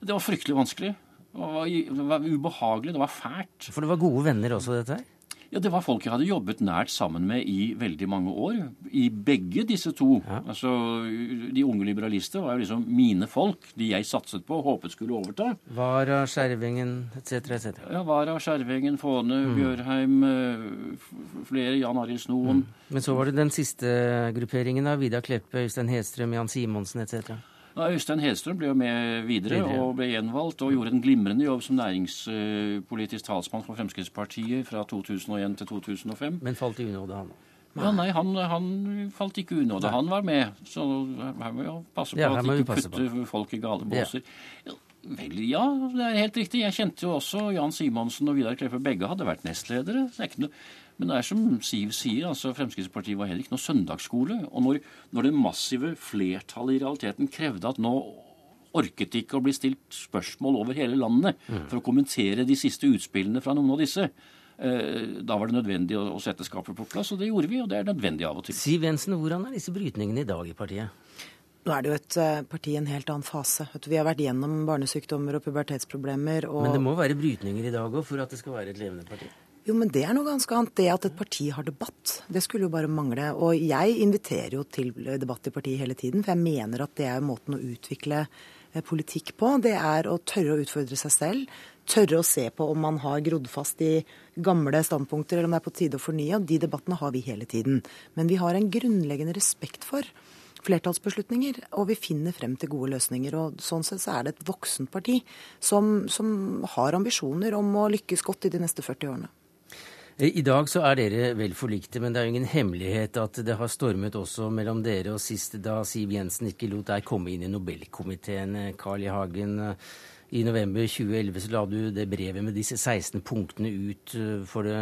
Det var fryktelig vanskelig. Det var ubehagelig. Det var fælt. For det var gode venner også, dette her? Ja, Det var folk jeg hadde jobbet nært sammen med i veldig mange år. I begge disse to. Ja. Altså, De unge liberalister var jo liksom mine folk. De jeg satset på og håpet skulle overta. Vara, Skjervingen etc. etc. Ja, Vara, Skjervingen, Fåne, mm. Bjørheim, eh, flere. Jan Arild Snoen. Mm. Men så var det den siste grupperingen av Vidar Kleppe, Øystein Hedstrøm, Jan Simonsen etc. Ja, Øystein Hedstrøm ble jo med videre, videre, og ble gjenvalgt og gjorde en glimrende jobb som næringspolitisk talsmann for Fremskrittspartiet fra 2001 til 2005. Men falt i unåde, han? Ja, Nei, han, han falt ikke unåde. Han var med. Så her må vi passe på ja, at ikke ikke på. folk i gale båser. Ja. Vel, ja, det er helt riktig. Jeg kjente jo også Jan Simonsen og Vidar Kleppe. Begge hadde vært nestledere. Det er ikke noe men det er som Siv sier, altså Fremskrittspartiet var heller ikke noe søndagsskole. Og når, når det massive flertallet i realiteten krevde at nå orket ikke å bli stilt spørsmål over hele landet mm. for å kommentere de siste utspillene fra noen av disse, eh, da var det nødvendig å, sette skapet på plass, og det gjorde vi, og det er nødvendig av og til. Siv Jensen, hvordan er disse brytningene i dag i partiet? Nå er det jo et uh, parti i en helt annen fase. Vi har vært gjennom barnesykdommer og pubertetsproblemer. Og... Men det må være brytninger i dag òg for at det skal være et levende parti? Jo, men det er noe ganske annet. Det at et parti har debatt, det skulle jo bare mangle. Og jeg inviterer jo til debatt i partiet hele tiden, for jeg mener at det er måten å utvikle eh, politikk på. Det er å tørre å utfordre seg selv. Tørre å se på om man har grodd fast i gamle standpunkter, eller om det er på tide å fornye. Og de debattene har vi hele tiden. Men vi har en grunnleggende respekt for flertallsbeslutninger, og vi finner frem til gode løsninger. og Sånn sett så er det et voksent parti som, som har ambisjoner om å lykkes godt i de neste 40 årene. I dag så er dere vel forlikte, men det er jo ingen hemmelighet at det har stormet også mellom dere og sist da Siv Jensen ikke lot deg komme inn i Nobelkomiteen. Carl I. Hagen, i november 2011 så la du det brevet med disse 16 punktene ut eh, for det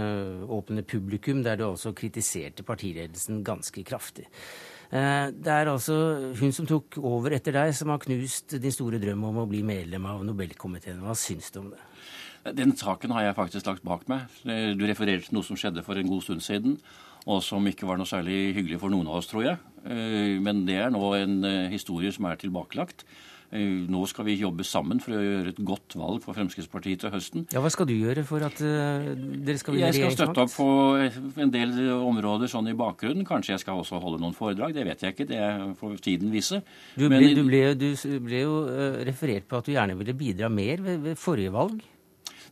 åpne publikum, der du altså kritiserte partiledelsen ganske kraftig. Eh, det er altså hun som tok over etter deg, som har knust din store drøm om å bli medlem av Nobelkomiteen. Hva syns du om det? Den saken har jeg faktisk lagt bak meg. Du refererer til noe som skjedde for en god stund siden, og som ikke var noe særlig hyggelig for noen av oss, tror jeg. Eh, men det er nå en eh, historie som er tilbakelagt. Eh, nå skal vi jobbe sammen for å gjøre et godt valg for Fremskrittspartiet til høsten. Ja, Hva skal du gjøre for at uh, dere skal bli regjeringsmakt? Jeg skal støtte opp på en del områder sånn i bakgrunnen. Kanskje jeg skal også holde noen foredrag. Det vet jeg ikke. Det får tiden vise. Du ble, Men, du ble, du ble jo uh, referert på at du gjerne ville bidra mer ved, ved forrige valg.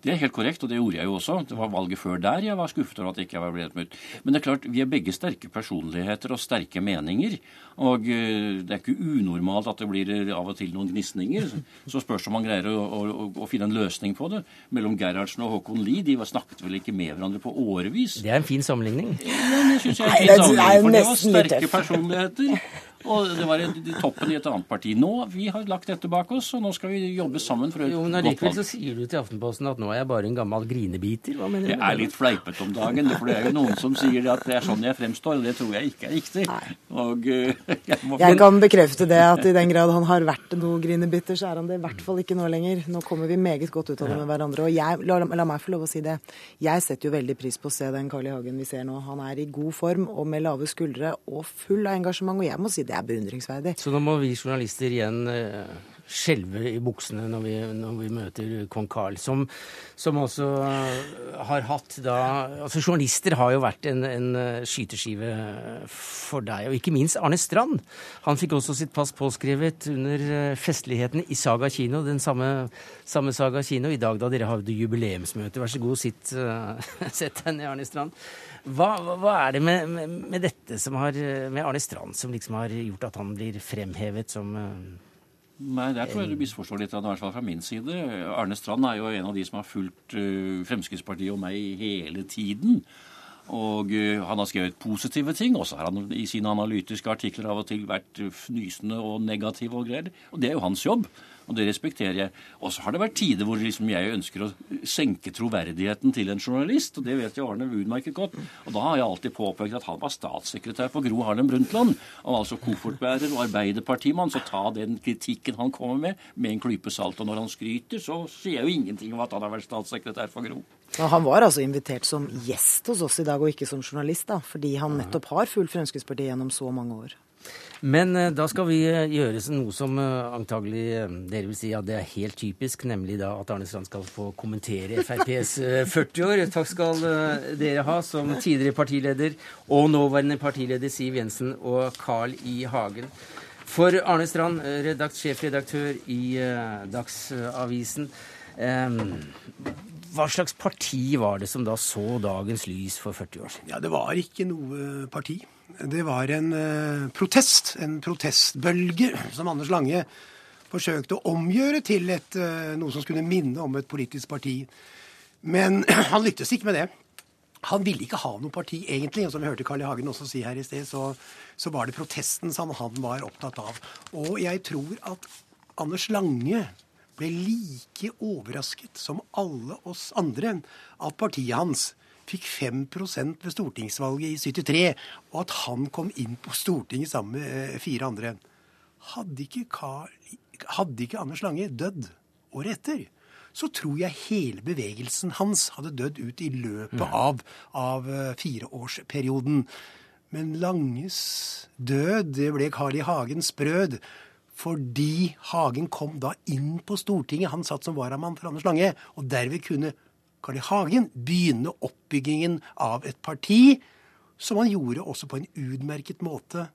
Det er helt korrekt, og det gjorde jeg jo også. Det var valget før der jeg var skuffet over at jeg ikke var blitt møtt. Men det er klart, vi er begge sterke personligheter og sterke meninger. Og eh, det er ikke unormalt at det blir eh, av og til noen gnisninger. Så spørs om man greier å, å, å, finne en løsning på det. Mellom Gerhardsen og Håkon Lie, de snakket vel ikke med hverandre på årevis. Det er en fin sammenligning. Ja, det syns jeg er en fin sammenligning, for det var sterke personligheter. Og det var toppen i et annet parti. Nå, Vi har lagt dette bak oss, og nå skal vi jobbe sammen for et jo, men godt valg. så sier du til Aftenposten at nå er jeg bare en gammel grinebiter. Hva mener du? Jeg er litt fleipete om dagen, for det er jo noen som sier at det er sånn jeg fremstår, og det tror jeg ikke er riktig. Og, uh, jeg, må... jeg, kan bekrefte det, at i den grad han har vært noe grinebiter, så er han det i hvert fall ikke nå lenger. Nå kommer vi meget godt ut av det med hverandre. Og jeg, la, la, meg få lov å si det. Jeg setter jo veldig pris på å se den Carl I. Hagen vi ser nå. Han er i god form og med lave skuldre og full av engasjement, og jeg må si det er beundringsverdig. Så nå må vi journalister igjen uh, skjelve i buksene når vi, når vi møter kong Carl, som, som, også har hatt da Altså journalister har jo vært en, en skyteskive for deg, og ikke minst Arne Strand. Han fikk også sitt pass påskrevet under festlighetene i Saga kino, den samme, samme Saga kino, i dag da dere hadde jubileumsmøte. Vær så god, sitt, sett deg ned, Arne Strand. Hva, hva, er det med, med, med, dette som har, med Arne Strand som liksom har gjort at han blir fremhevet som uh... Nei, der tror jeg du misforstår litt, i hvert fall fra min side. Arne Strand er jo en av de som har fulgt uh, Fremskrittspartiet og meg hele tiden. Og uh, han har skrevet positive ting. Også har han i sine analytiske artikler av og til vært fnysende og negativ og greier. Og det er jo hans jobb. Og det respekterer jeg. Og så har det vært tider hvor liksom jeg ønsker å senke troverdigheten til en journalist, og det vet jo Arne utmerket godt. Og da har jeg alltid påpekt at han var statssekretær for Gro Harlem Brundtland, og altså koffertbærer og arbeiderpartimann, så ta den kritikken han kommer med, med en klype salt. Og når han skryter, så sier jeg jo ingenting om at han har vært statssekretær for Gro. Han var altså invitert som gjest hos oss i dag, og ikke som journalist, da, fordi han nettopp har fulgt Fremskrittspartiet gjennom så mange år. Men eh, da skal vi eh, gjøre noe som eh, antagelig dere vil si at det er helt typisk, nemlig da at Arne Strand skal få kommentere FrPs 40 år. Takk skal dere ha som tidligere partileder og nåværende partileder Siv Jensen og Carl I. Hagen. For Arne Strand, redakt, sjefredaktør i Dagsavisen. Hva slags parti var det som da så dagens lys for 40 år siden? Ja, Det var ikke noe parti. Det var en uh, protest, en protestbølge, som Anders Lange forsøkte å omgjøre til et, uh, noe som skulle minne om et politisk parti. Men han lyktes ikke med det. Han ville ikke ha noe parti, egentlig. Og som vi hørte Carl I. Hagen også si her i sted, så, så var det protesten som han var opptatt av. Og jeg tror at Anders Lange ble like overrasket som alle oss andre at partiet hans fikk 5% ved stortingsvalget i 73, og at han kom inn på Stortinget sammen med eh, fire andre. Hadde ikke, Karl, hadde ikke Anders Lange dødd året etter, så tror jeg hele bevegelsen hans hadde dødd ut i løpet av, av eh, fireårsperioden. Men Langes død, det ble Carl I. Hagens brød. Fordi Hagen kom da inn på Stortinget. Han satt som varamann for Anders Lange. Og derved kunne Carl I. Hagen begynne oppbyggingen av et parti, som han gjorde også på en utmerket måte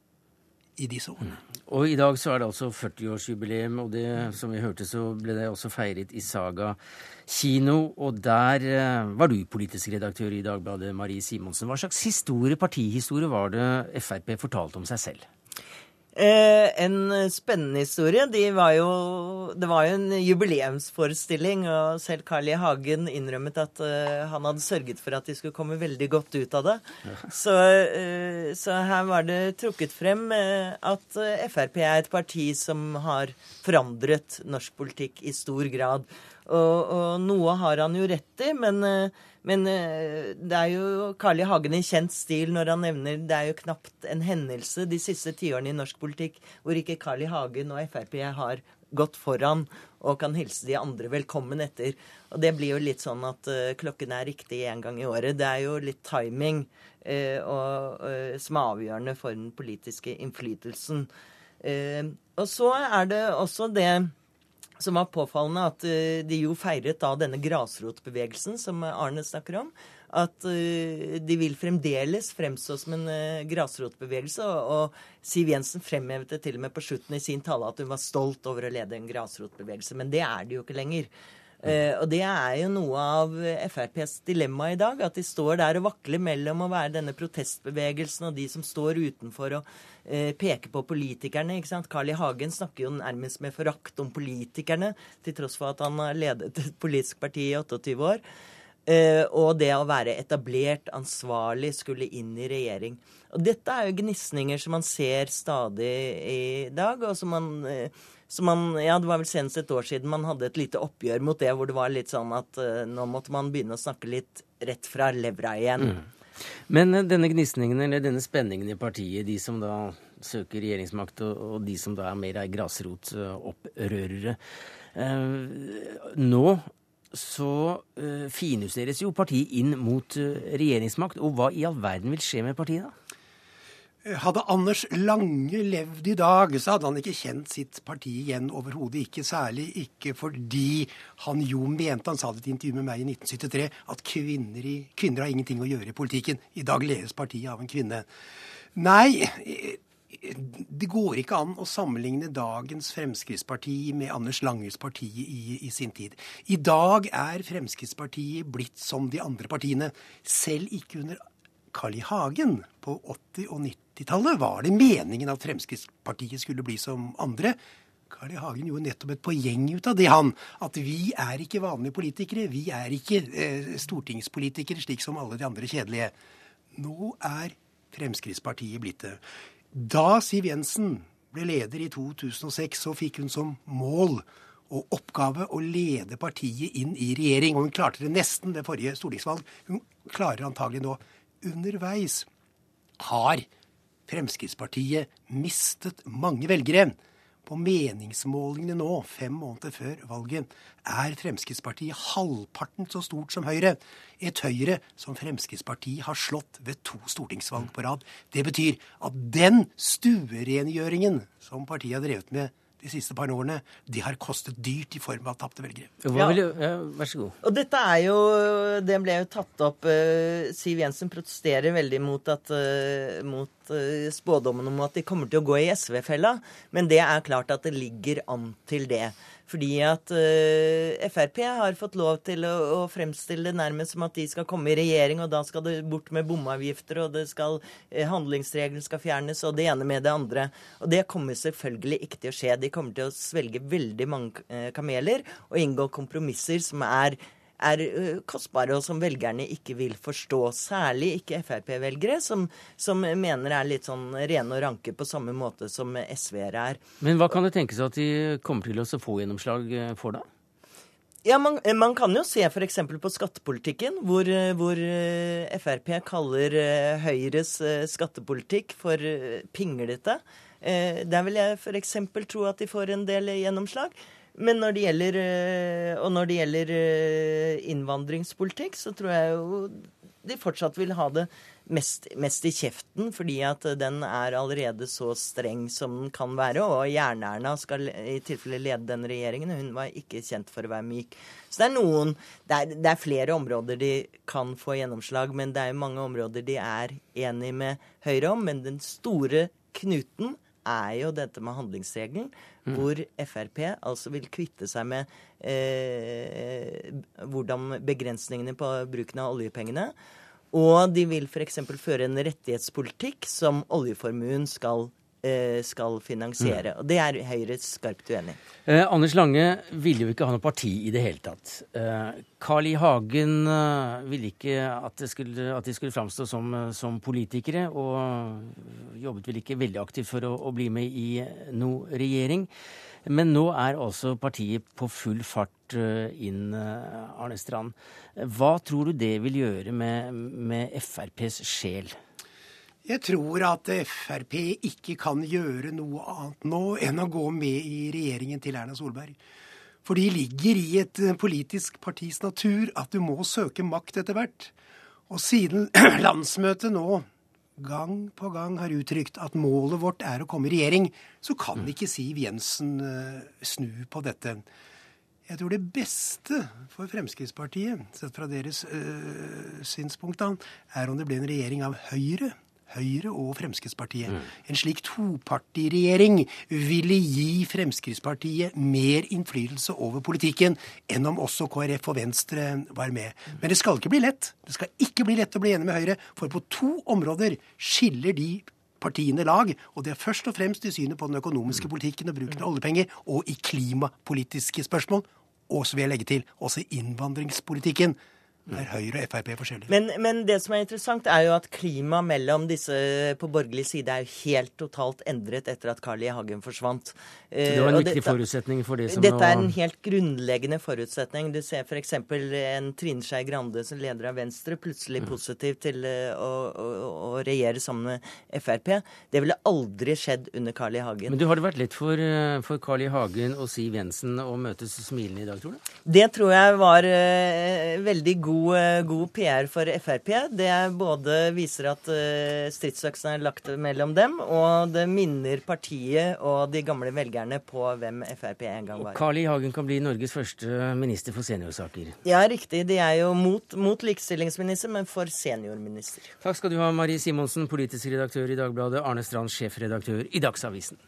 i disse årene. Og i dag så er det altså 40-årsjubileum, og det, som vi hørte, så ble det også feiret i Saga kino. Og der eh, var du politisk redaktør i Dagbladet, Marie Simonsen. Hva slags historie, partihistorie var det Frp fortalte om seg selv? Eh, en spennende historie. De var jo, det var jo en jubileumsforestilling, og selv Carl I. Hagen innrømmet at eh, han hadde sørget for at de skulle komme veldig godt ut av det. Så, eh, så, her var det trukket frem uh, at Frp er et parti som har forandret norsk politikk i stor grad. Og, og noe har han jo rett i, men men eh, det er jo Carl I. Hagen i kjent stil når han nevner det er jo knapt en hendelse de siste tiårene i norsk politikk hvor ikke Carl I. Hagen og Frp har gått foran og kan hilse de andre velkommen etter. Og det blir jo litt sånn at uh, klokken er riktig én gang i året. Det er jo litt timing uh, og, uh, som er avgjørende for den politiske innflytelsen. og så er det også det som var påfallende, at uh, de jo feiret da denne grasrotbevegelsen som Arne snakker om. At uh, de vil fremdeles fremstå som en grasrotbevegelse. Og, Siv Jensen fremhevet det til og med på slutten i sin tale at hun var stolt over å lede en grasrotbevegelse. Men det er de jo ikke lenger. Uh, og det er jo noe av FrPs dilemma i dag. At de står der og vakler mellom å være denne protestbevegelsen og de som står utenfor og uh, peker på politikerne. ikke sant? Carl I. Hagen snakker jo nærmest med forakt om politikerne, til tross for at han har ledet et politisk parti i 28 år. Og det å være etablert, ansvarlig, skulle inn i regjering. Og dette er jo gnisninger som man ser stadig i dag, og som man så man, ja, Det var vel senest et år siden man hadde et lite oppgjør mot det, hvor det var litt sånn at uh, nå måtte man begynne å snakke litt rett fra levra igjen. Mm. Men uh, denne gnisningen, eller denne spenningen i partiet, de som da søker regjeringsmakt, og, og de som da er mer grasrotopprørere uh, Nå så finjusteres jo partiet inn mot regjeringsmakt. Og hva i all verden vil skje med partiet da? Hadde Anders Lange levd i dag, så hadde han ikke kjent sitt parti igjen overhodet. Ikke særlig ikke fordi han jo mente, han sa det i et intervju med meg i 1973, at kvinner, i, kvinner har ingenting å gjøre i politikken. I dag ledes partiet av en kvinne. Nei, det går ikke an å sammenligne dagens Fremskrittsparti med Anders Langes parti i, i, sin tid. I dag er Fremskrittspartiet blitt som de andre partiene. Selv ikke under Carl I. Hagen på 80- og 90-tallet var det meningen at Fremskrittspartiet skulle bli som andre. Carl I. Hagen gjorde nettopp et poeng ut av det, han. At vi er ikke vanlige politikere. Vi er ikke eh, stortingspolitikere slik som alle de andre kjedelige. Nå er Fremskrittspartiet blitt det. Da Siv Jensen ble leder i 2006, så fikk hun som mål og oppgave å lede partiet inn i regjering. Og hun klarte det nesten ved forrige stortingsvalg. Hun klarer antagelig nå underveis har Fremskrittspartiet mistet mange velgere. På meningsmålingene nå, fem måneder før valget, er Fremskrittspartiet halvparten så stort som Høyre. Et Høyre som Fremskrittspartiet har slått ved to stortingsvalg på rad. Det betyr at den stuerengjøringen som partiet har drevet med de siste par årene, de har kostet dyrt i form av tapte velgere. Ja. Ja, vær så god. Og dette er jo Det ble jo tatt opp uh, Siv Jensen protesterer veldig mot, at, uh, mot uh, spådommen om at de kommer til å gå i SV-fella, men det er klart at det ligger an til det. Fordi at uh, Frp har fått lov til å, å, fremstille det nærmest som at de skal komme i regjering, og da skal det bort med bomavgifter, og det skal, uh, handlingsregelen skal fjernes, og det ene med det andre. Og det kommer selvfølgelig ikke til å skje. De kommer til å svelge veldig mange uh, kameler og inngå kompromisser som er er kostbare, og som velgerne ikke vil forstå. Særlig ikke Frp-velgere, som, som, mener er litt sånn rene og ranke på samme måte som SV-ere er. Men hva kan det tenkes at de kommer til å få gjennomslag for, da? Ja, man, man, kan jo se f.eks. på skattepolitikken, hvor, hvor, Frp kaller Høyres skattepolitikk for pinglete. Der vil jeg f.eks. tro at de får en del gjennomslag. Men når det gjelder, og når det gjelder innvandringspolitikk, så tror jeg jo de fortsatt vil ha det mest, mest, i kjeften, fordi at den er allerede så streng som den kan være. Og Jern-Erna skal i tilfelle lede den regjeringen. Hun var ikke kjent for å være myk. Så det er noen det er, det er flere områder de kan få gjennomslag, men det er mange områder de er enig med Høyre om. Men den store knuten er jo dette med handlingsregelen, mm. hvor Frp altså vil kvitte seg med eh, hvordan begrensningene på bruken av oljepengene. Og de vil f.eks. føre en rettighetspolitikk som oljeformuen skal skal finansiere. Mm. Og Det er Høyre skarpt uenig. Eh, Anders Lange ville jo ikke ha noe parti i det hele tatt. Eh, Carl I. Hagen eh, ville ikke at, skulle, at, de skulle framstå som, som, politikere, og jobbet vel ikke veldig aktivt for å, å bli med i noe regjering. Men nå er altså partiet på full fart eh, inn, eh, Arne Strand. Hva tror du det vil gjøre med, med FrPs sjel? Jeg tror at Frp ikke kan gjøre noe annet nå enn å gå med i regjeringen til Erna Solberg. For de ligger i et eh, politisk partis natur at du må søke makt etter hvert. Og siden landsmøtet nå gang på gang har uttrykt at målet vårt er å komme i regjering, så kan ikke Siv Jensen uh, snu på dette. Jeg tror det beste for Fremskrittspartiet, sett fra deres øh, synspunkt, da, er om det blir en regjering av Høyre, Høyre og Fremskrittspartiet. Mm. En slik topartiregjering ville gi Fremskrittspartiet mer innflytelse over politikken enn om også KrF og Venstre var med. Men det skal ikke bli lett. Det skal ikke bli lett å bli enig med Høyre, for på to områder skiller de partiene lag. Og det er først og fremst i synet på den økonomiske politikken og bruken av oljepenger, og i klimapolitiske spørsmål. Og så vil jeg legge til også innvandringspolitikken er Høyre og Frp forskjellige. Men, men, det som er interessant, er jo at klimaet mellom disse på borgerlig side er jo helt totalt endret etter at Carl I. Hagen forsvant. Så det var en viktig dette, forutsetning for det som dette nå Dette er en helt grunnleggende forutsetning. Du ser f.eks. en Trine Skei Grande som leder av Venstre plutselig mm. positiv til eh, å, å, å, regjere sammen med Frp. Det ville aldri skjedd under Carl I. Hagen. Men du, Har det vært lett for, eh, for Carl I. Hagen og Siv Jensen å møtes smilende i dag, tror du? Det tror jeg var uh, veldig god god, eh, god, PR for Frp. Det både viser at uh, stridsøksen er lagt mellom dem, og det minner partiet og de gamle velgerne på hvem Frp en gang var. Og Carl I. Hagen kan bli Norges første minister for seniorsaker. Ja, riktig. De er jo mot, mot likestillingsminister, men for seniorminister. Takk skal du ha, Marie Simonsen, politisk redaktør i Dagbladet, Arne Strand, sjefredaktør i Dagsavisen.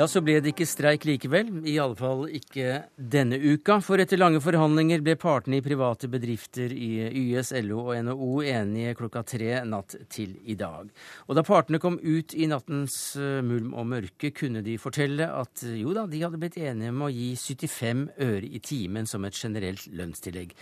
Ja, så ble det ikke streik likevel. I alle fall ikke denne uka. For etter lange forhandlinger ble partene i private bedrifter i YS, LO og NHO enige klokka tre natt til i dag. Og da partene kom ut i nattens eh, mulm og mørke, kunne de fortelle at jo da, de hadde blitt enige om å gi 75 øre i timen som et generelt lønnstillegg.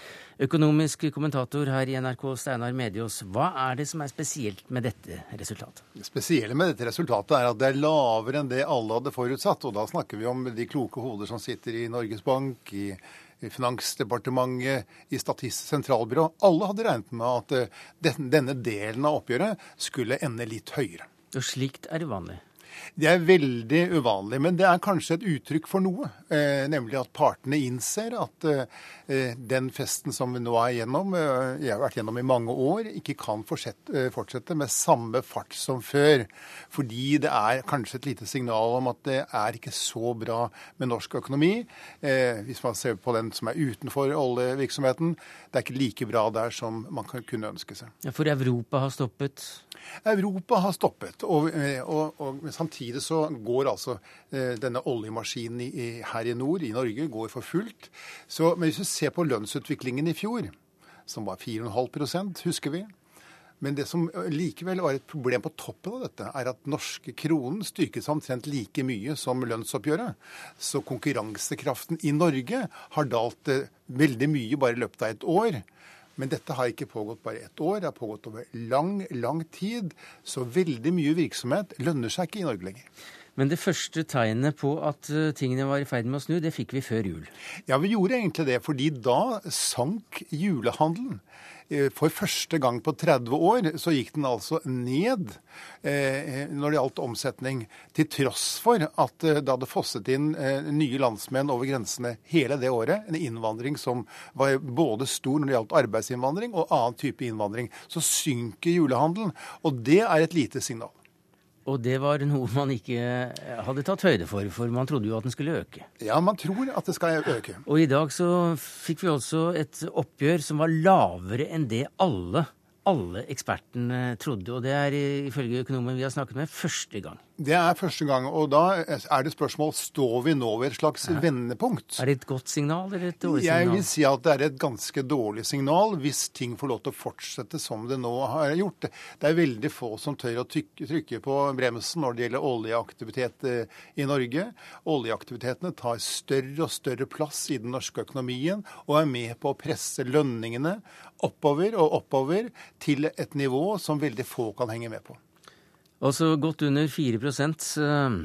Økonomisk kommentator her i NRK, Steinar Mediås, hva er det som er spesielt med dette resultatet? Det spesielle med dette resultatet er at det er lavere enn det alle hadde forutsatt forutsatt. Og da snakker vi om de kloke hoder som sitter i Norges Bank, i, Finansdepartementet, i Statistisk sentralbyrå. Alle hadde regnet med at uh, denne delen av oppgjøret skulle ende litt høyere. Og slikt er uvanlig? Det er veldig uvanlig, men det er kanskje et uttrykk for noe. Eh, nemlig at partene innser at eh, den festen som vi nå er gjennom, eh, jeg har vært gjennom i mange år, ikke kan fortsette, eh, fortsette, med samme fart som før. Fordi det er kanskje et lite signal om at det er ikke så bra med norsk økonomi. Eh, hvis man ser på den som er utenfor oljevirksomheten, det er ikke like bra der som man kunne ønske seg. Ja, For Europa har stoppet? Europa har stoppet. og, eh, og, og samtidig så går altså eh, denne oljemaskinen i, her i nord, i Norge, går for fullt. Så, men hvis vi ser på lønnsutviklingen i fjor, som var 4,5% husker vi. Men det som likevel var et problem på toppen av dette, er at norske kronen styrket seg omtrent like mye som lønnsoppgjøret. Så konkurransekraften i Norge har dalt eh, veldig mye bare i løpet av et år. Men dette har ikke pågått bare ett år, det har pågått over lang, lang tid. Så veldig mye virksomhet lønner seg ikke i Norge lenger. Men det første tegnet på at eh, tingene var i ferd med å snu, det fikk vi før jul. Ja, vi gjorde egentlig det, fordi da sank julehandelen. Eh, for første gang på 30 år så gikk den altså ned eh, når det gjaldt omsetning, til tross for at eh, det hadde fosset inn eh, nye landsmenn over grensene hele det året. En innvandring som var både stor når det gjaldt arbeidsinnvandring og annen type innvandring. Så synker julehandelen, og det er et lite signal. Og det var noe man ikke hadde tatt høyde for, for man trodde jo at den skulle øke. Ja, man tror at det skal øke. Og i dag så fikk vi også et oppgjør som var lavere enn det alle alle ekspertene trodde. Og det er ifølge økonomen vi har snakket med, første gang. Det er første gang. Og da er det spørsmål står vi nå ved et slags ja. vendepunkt. Er det et godt signal eller et dårlig signal? Jeg vil si at det er et ganske dårlig signal hvis ting får lov til å fortsette som det nå har gjort. Det er veldig få som tør å trykke på bremsen når det gjelder oljeaktivitet eh, i Norge. Oljeaktivitetene tar større og større plass i den norske økonomien og er med på å presse lønningene oppover og oppover til et nivå som veldig få kan henge med på. Altså godt under 4 eh,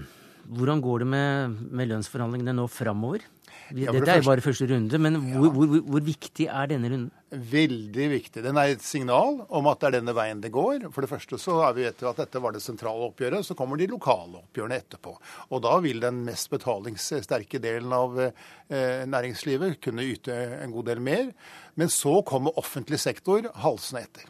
Hvordan går det med, med lønnsforhandlingene nå framover? Ja, Dette er jo bare første runde, men hvor, hvor, hvor, hvor, viktig er denne runden? Veldig viktig. Den er et signal om at det er denne veien det går. For det første så er vi etter at dette var det sentrale oppgjøret, så kommer de lokale oppgjørene etterpå. Og da vil den mest betalingssterke delen av eh, næringslivet kunne yte en god del mer. Men så kommer offentlig sektor halsende etter.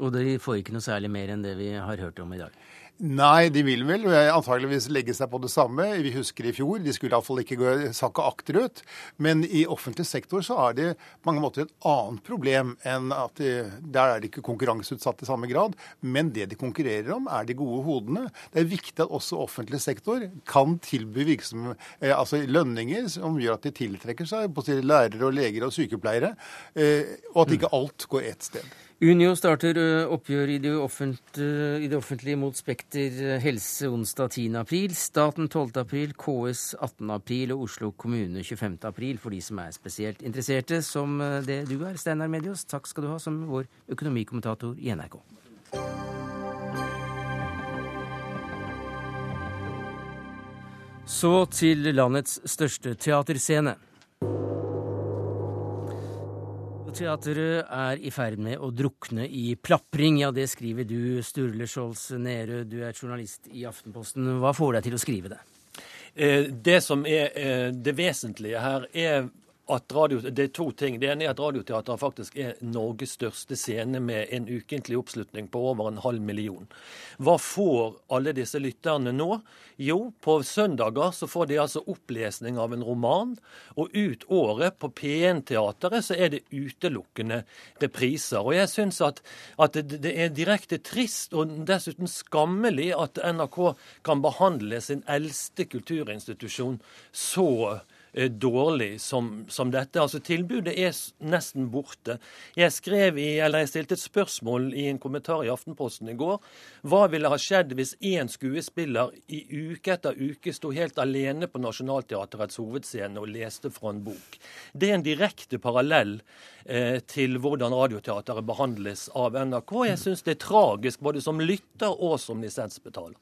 Og de får ikke noe særlig mer enn det vi har hørt om i dag? Nei, de vil vel antageligvis legge seg på det samme. Vi husker i fjor, de skulle iallfall ikke gå sakke akterut. Men i offentlig sektor så er det på mange måter et annet problem enn at de, der er de ikke konkurranseutsatt i samme grad. Men det de konkurrerer om, er de gode hodene. Det er viktig at også offentlig sektor kan tilby virksom, eh, altså lønninger som gjør at de tiltrekker seg både lærere og leger og sykepleiere, eh, og at ikke alt går ett sted. Unio starter oppgjør i det, offentlige, i det offentlige mot Spekter helse onsdag 10. april, staten 12. april, KS 18. april og Oslo kommune 25. april for de som er spesielt interesserte, som det du er, Steinar Medios. Takk skal du ha som vår økonomikommentator i NRK. Så til landets største teaterscene. Teatret er i ferd med å drukne i plapring. Ja, det skriver du, Sturle Skjolds Nerød. Du er journalist i Aftenposten. Hva får deg til å skrive det? Eh, det som er eh, det vesentlige her, er at radio, det er to ting. Det ene er at Radioteatret faktisk er Norges største scene med en ukentlig oppslutning på over en halv million. Hva får alle disse lytterne nå? Jo, på søndager så får de altså opplesning av en roman. Og ut året på P1-teatret så er det utelukkende repriser. Og jeg syns at, at det, er direkte trist og dessuten skammelig at NRK kan behandle sin eldste kulturinstitusjon så dårlig som, som, dette. Altså Tilbudet er nesten borte. Jeg skrev i, eller jeg stilte et spørsmål i en kommentar i Aftenposten i går. Hva ville ha skjedd hvis én skuespiller i uke etter uke sto helt alene på Nationaltheatrets hovedscene og leste fra en bok? Det er en direkte parallell eh, til hvordan Radioteatret behandles av NRK. Jeg syns det er tragisk både som lytter og som lisensbetaler.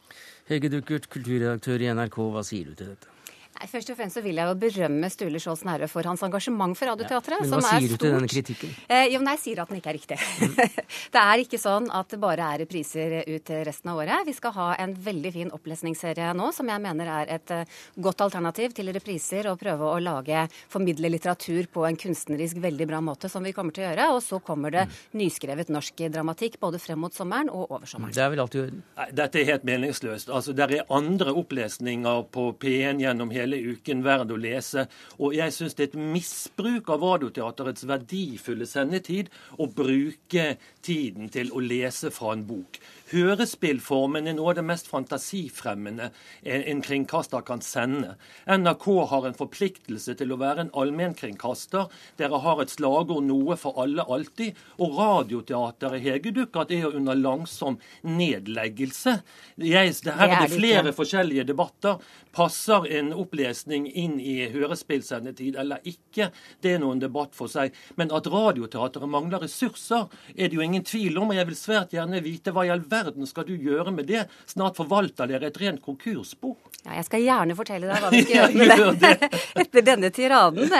Hege Duckert, kulturredaktør i NRK, hva sier du til dette? Nei, Først og fremst så vil jeg jo berømme Sturle Skjold Nære for hans engasjement for Radioteatret. Ja. Men hva sier du til denne kritikken? Eh, jo, nei, Jeg sier at den ikke er riktig. Mm. det er ikke sånn at det bare er repriser ut resten av året. Vi skal ha en veldig fin opplesningsserie nå, som jeg mener er et uh, godt alternativ til repriser, og prøve å lage, formidle litteratur på en kunstnerisk veldig bra måte, som vi kommer til å gjøre. Og så kommer det nyskrevet norsk dramatikk både frem mot sommeren og over sommeren. Det er vel alltid... Nei, dette er helt meningsløst. Altså, Det er andre opplesninger på P1 gjennom hele hele uken verd å lese. Og jeg syns det er et misbruk av Radioteaterets verdifulle sendetid å bruke tiden til å lese fra en bok. Hørespillformen er noe av det mest fantasifremmende en kringkaster kan sende. NRK har en forpliktelse til å være en allmennkringkaster. Dere har et slagord 'noe for alle alltid'. Og Radioteatret Hegedukkat er jo under langsom nedleggelse. Jeg, det her er det flere forskjellige debatter. Passer en opplesning inn i hørespillsendetid eller ikke? Det er noen debatt for seg. Men at Radioteateret mangler ressurser, er det jo ingen tvil om. Og jeg vil svært gjerne vite hva i all verden skal du gjøre med det? Snart forvalter dere et rent konkursbo. Ja, jeg skal gjerne fortelle deg hva vi skal gjøre med det etter denne tiraden.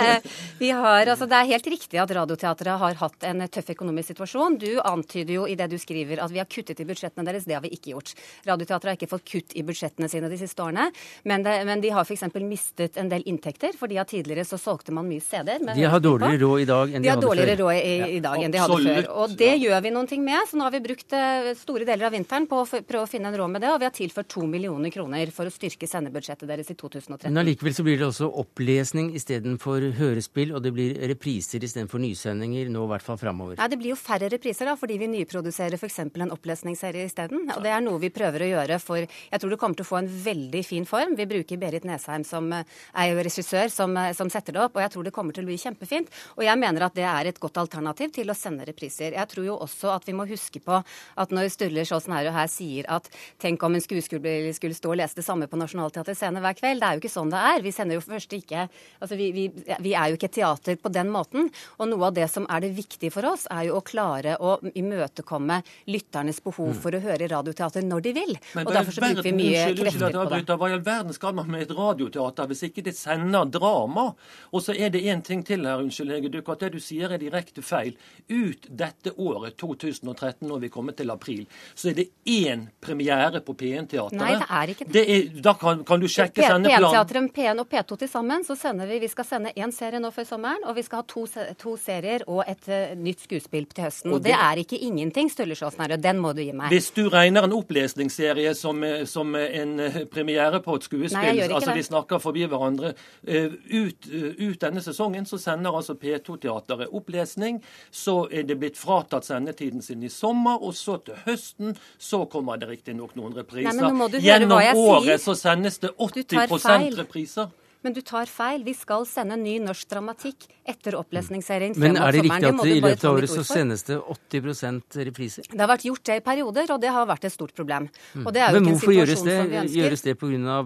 Vi har, altså, det er helt riktig at Radioteatret har hatt en tøff økonomisk situasjon. Du antyder jo i det du skriver at vi har kuttet i budsjettene deres. Det har vi ikke gjort. Radioteatret har ikke fått kutt i budsjettene sine de siste årene. Men, det, men de har f.eks. mistet en del inntekter, fordi at tidligere så solgte man mye CD-er. De har dårligere råd i dag enn de, de hadde før. De har dårligere råd i, i dag enn de hadde før. Og det gjør vi noen ting med. Så nå har vi brukt eh, store deler av vinteren på å prøve å finne en råd med det, og vi har tilført to millioner kroner for å styrke sendebudsjettet deres i 2013. Men allikevel så blir det også opplesning istedenfor hørespill, og det blir repriser istedenfor nysendinger nå i hvert fall framover. Nei, det blir jo færre repriser da, fordi vi nyproduserer f.eks. en opplesningsserie isteden. Og det er noe vi prøver å gjøre for Jeg tror det kommer til å få en veldig fin form. Vi bruker Berit Nesheim som eh, er jo regissør som, eh, som setter det opp, og jeg tror det kommer til å bli kjempefint. Og jeg mener at det er et godt alternativ til å sende repriser. Jeg tror jo også at vi må huske på at når Sturle Sjåsen her og her sier at tenk om en skuespiller skulle stå og lese det samme på Nationaltheatrets scene hver kveld, det er jo ikke sånn det er. Vi sender jo først ikke Altså vi, vi, vi er jo ikke et teater på den måten. Og noe av det som er det viktige for oss, er jo å klare å imøtekomme lytternes behov for å høre radioteater når de vil. Men og derfor så bruker vi mye krefter på det. Hva i all verden skal man med et radioteater hvis ikke det sender drama? Og så er det én ting til her, unnskyld, Hegeduk, at det du sier er direkte feil. Ut dette året, 2013, når vi kommer til april, så er det én premiere på P1-teatret. Nei, det er ikke det. det er, da kan, kan du sjekke sendeplanen. P1-teatret, P1 og P2 til sammen, så sender vi Vi skal sende én serie nå før sommeren, og vi skal ha to, to serier og et uh, nytt skuespill til høsten. Og det det- er ikke ingenting, Sturle Sjåsnære. Den må du gi meg. Hvis du regner en opplesningsserie som, eh, som en eh, premiere på et skuespill, Nei, altså det. vi snakker forbi hverandre, uh, ut, uh, ut denne sesongen så sender altså P2-teatret opplesning. Så er det blitt fratatt sendetiden sin i sommer, og så til høsten så kommer det riktignok noen repriser. Nei, Gjennom året sier. så sendes det 80 feil. repriser. Men du tar feil. Vi skal sende ny norsk dramatikk etter opplesningsserien Men er det riktig at det i løpet av året så sendes det 80% repriser? Det har vært gjort det i perioder, og det har vært et stort problem. Mm. Og det er jo Men ikke en hvorfor gjøres det? som vi ønsker. Gjøres det pga.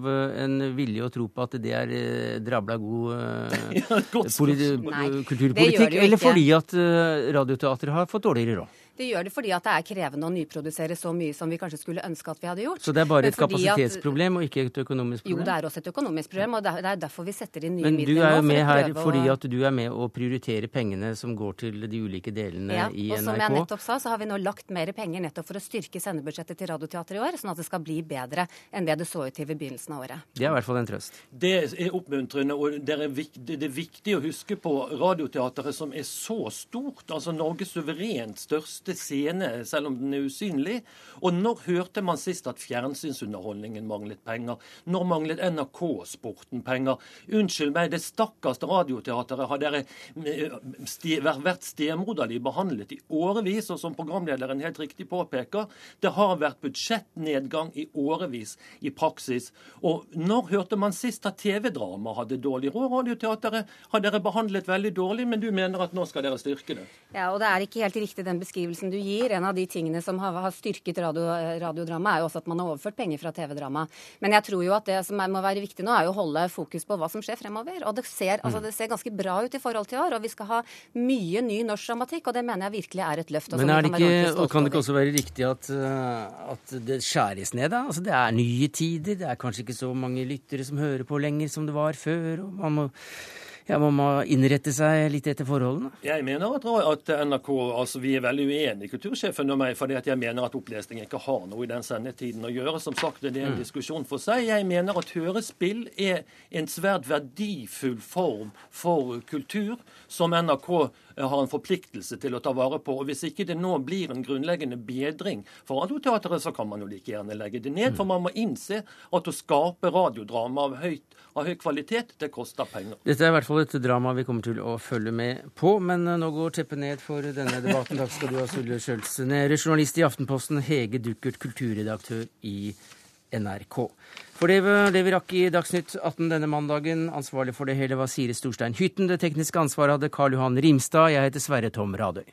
en vilje og tro på at det er eh, drabla god ja, kulturpolitikk? Nei, det gjør kulturpolitikk, det jo eller fordi at eh, Radioteatret har fått dårligere råd? Det gjør det fordi at det er krevende å nyprodusere så mye som vi kanskje skulle ønske at vi hadde gjort. Så det er bare et kapasitetsproblem og ikke et økonomisk problem? Jo, det er også et økonomisk problem, og det er er derfor vi setter inn nye Men du er jo med her fordi at du er med å prioritere pengene som går til de ulike delene ja, i og som jeg nettopp sa, så har vi nå lagt mer penger nettopp for å styrke sendebudsjettet til Radioteatret i år, sånn at det skal bli bedre enn det det så ut til ved begynnelsen av året. Det er i hvert fall en trøst. Det er oppmuntrende, og det er, viktig, det er viktig å huske på Radioteatret, som er så stort. Altså Norges suverent største scene, selv om den er usynlig. Og når hørte man sist at fjernsynsunderholdningen manglet penger? Når manglet NRK-sporten penger? Unnskyld meg, det stakkars Radioteatret har dere eh, ste, vært stemoderlig behandlet i årevis, og som programlederen helt riktig påpeker, det har vært budsjettnedgang i årevis i praksis. Og når hørte man sist at TV-drama hadde dårlig råd? Radioteatret har dere behandlet veldig dårlig, men du mener at nå skal dere styrke det? Ja, og det er ikke helt riktig den beskrivelsen du gir. En av de tingene som har, har styrket radio, radiodrama, er jo også at man har overført penger fra TV-drama. Men jeg tror jo at det som er, må være viktig nå, er jo å holde fokus på hva som skjer fremover. Og det ser, altså, Mm. det ser ganske bra ut i forhold til år, og vi skal ha mye ny norsk dramatikk, og det mener jeg virkelig er et løft. Men er det ikke, og kan det ikke også være riktig at, eh, at det skjæres ned? da? Altså Det er nye tider, det er kanskje ikke så mange lyttere som hører på lenger som det var før. og man må, ja, man må innrette seg litt etter forholdene. Jeg mener at, at NRK altså Vi er veldig uenige, kultursjefen og meg, fordi jeg mener at opplesning ikke har noe i den sendetiden å gjøre. Som sagt, det er en Mm. diskusjon for seg. Jeg mener at hørespill er en svært verdifull form for kultur som NRK har en forpliktelse til å ta vare på. Og Hvis ikke det nå blir en grunnleggende bedring for Radioteatret, så kan man jo like gjerne legge det ned. For man må innse at å skape radiodrama av, høyt, av høy kvalitet, det koster penger. Dette er i hvert fall et drama vi kommer til å følge med på. Men eh, nå går teppet ned for denne debatten. Takk skal du ha, Sulle Schjølsen. Journalist i Aftenposten, Hege Duckert, kulturredaktør i NRK. For det, det vi rakk i Dagsnytt 18 denne mandagen. Ansvarlig for det hele var Siri Storstein Hytten. Det tekniske ansvaret hadde Karl Johan Rimstad. Jeg heter Sverre Tom Radøy.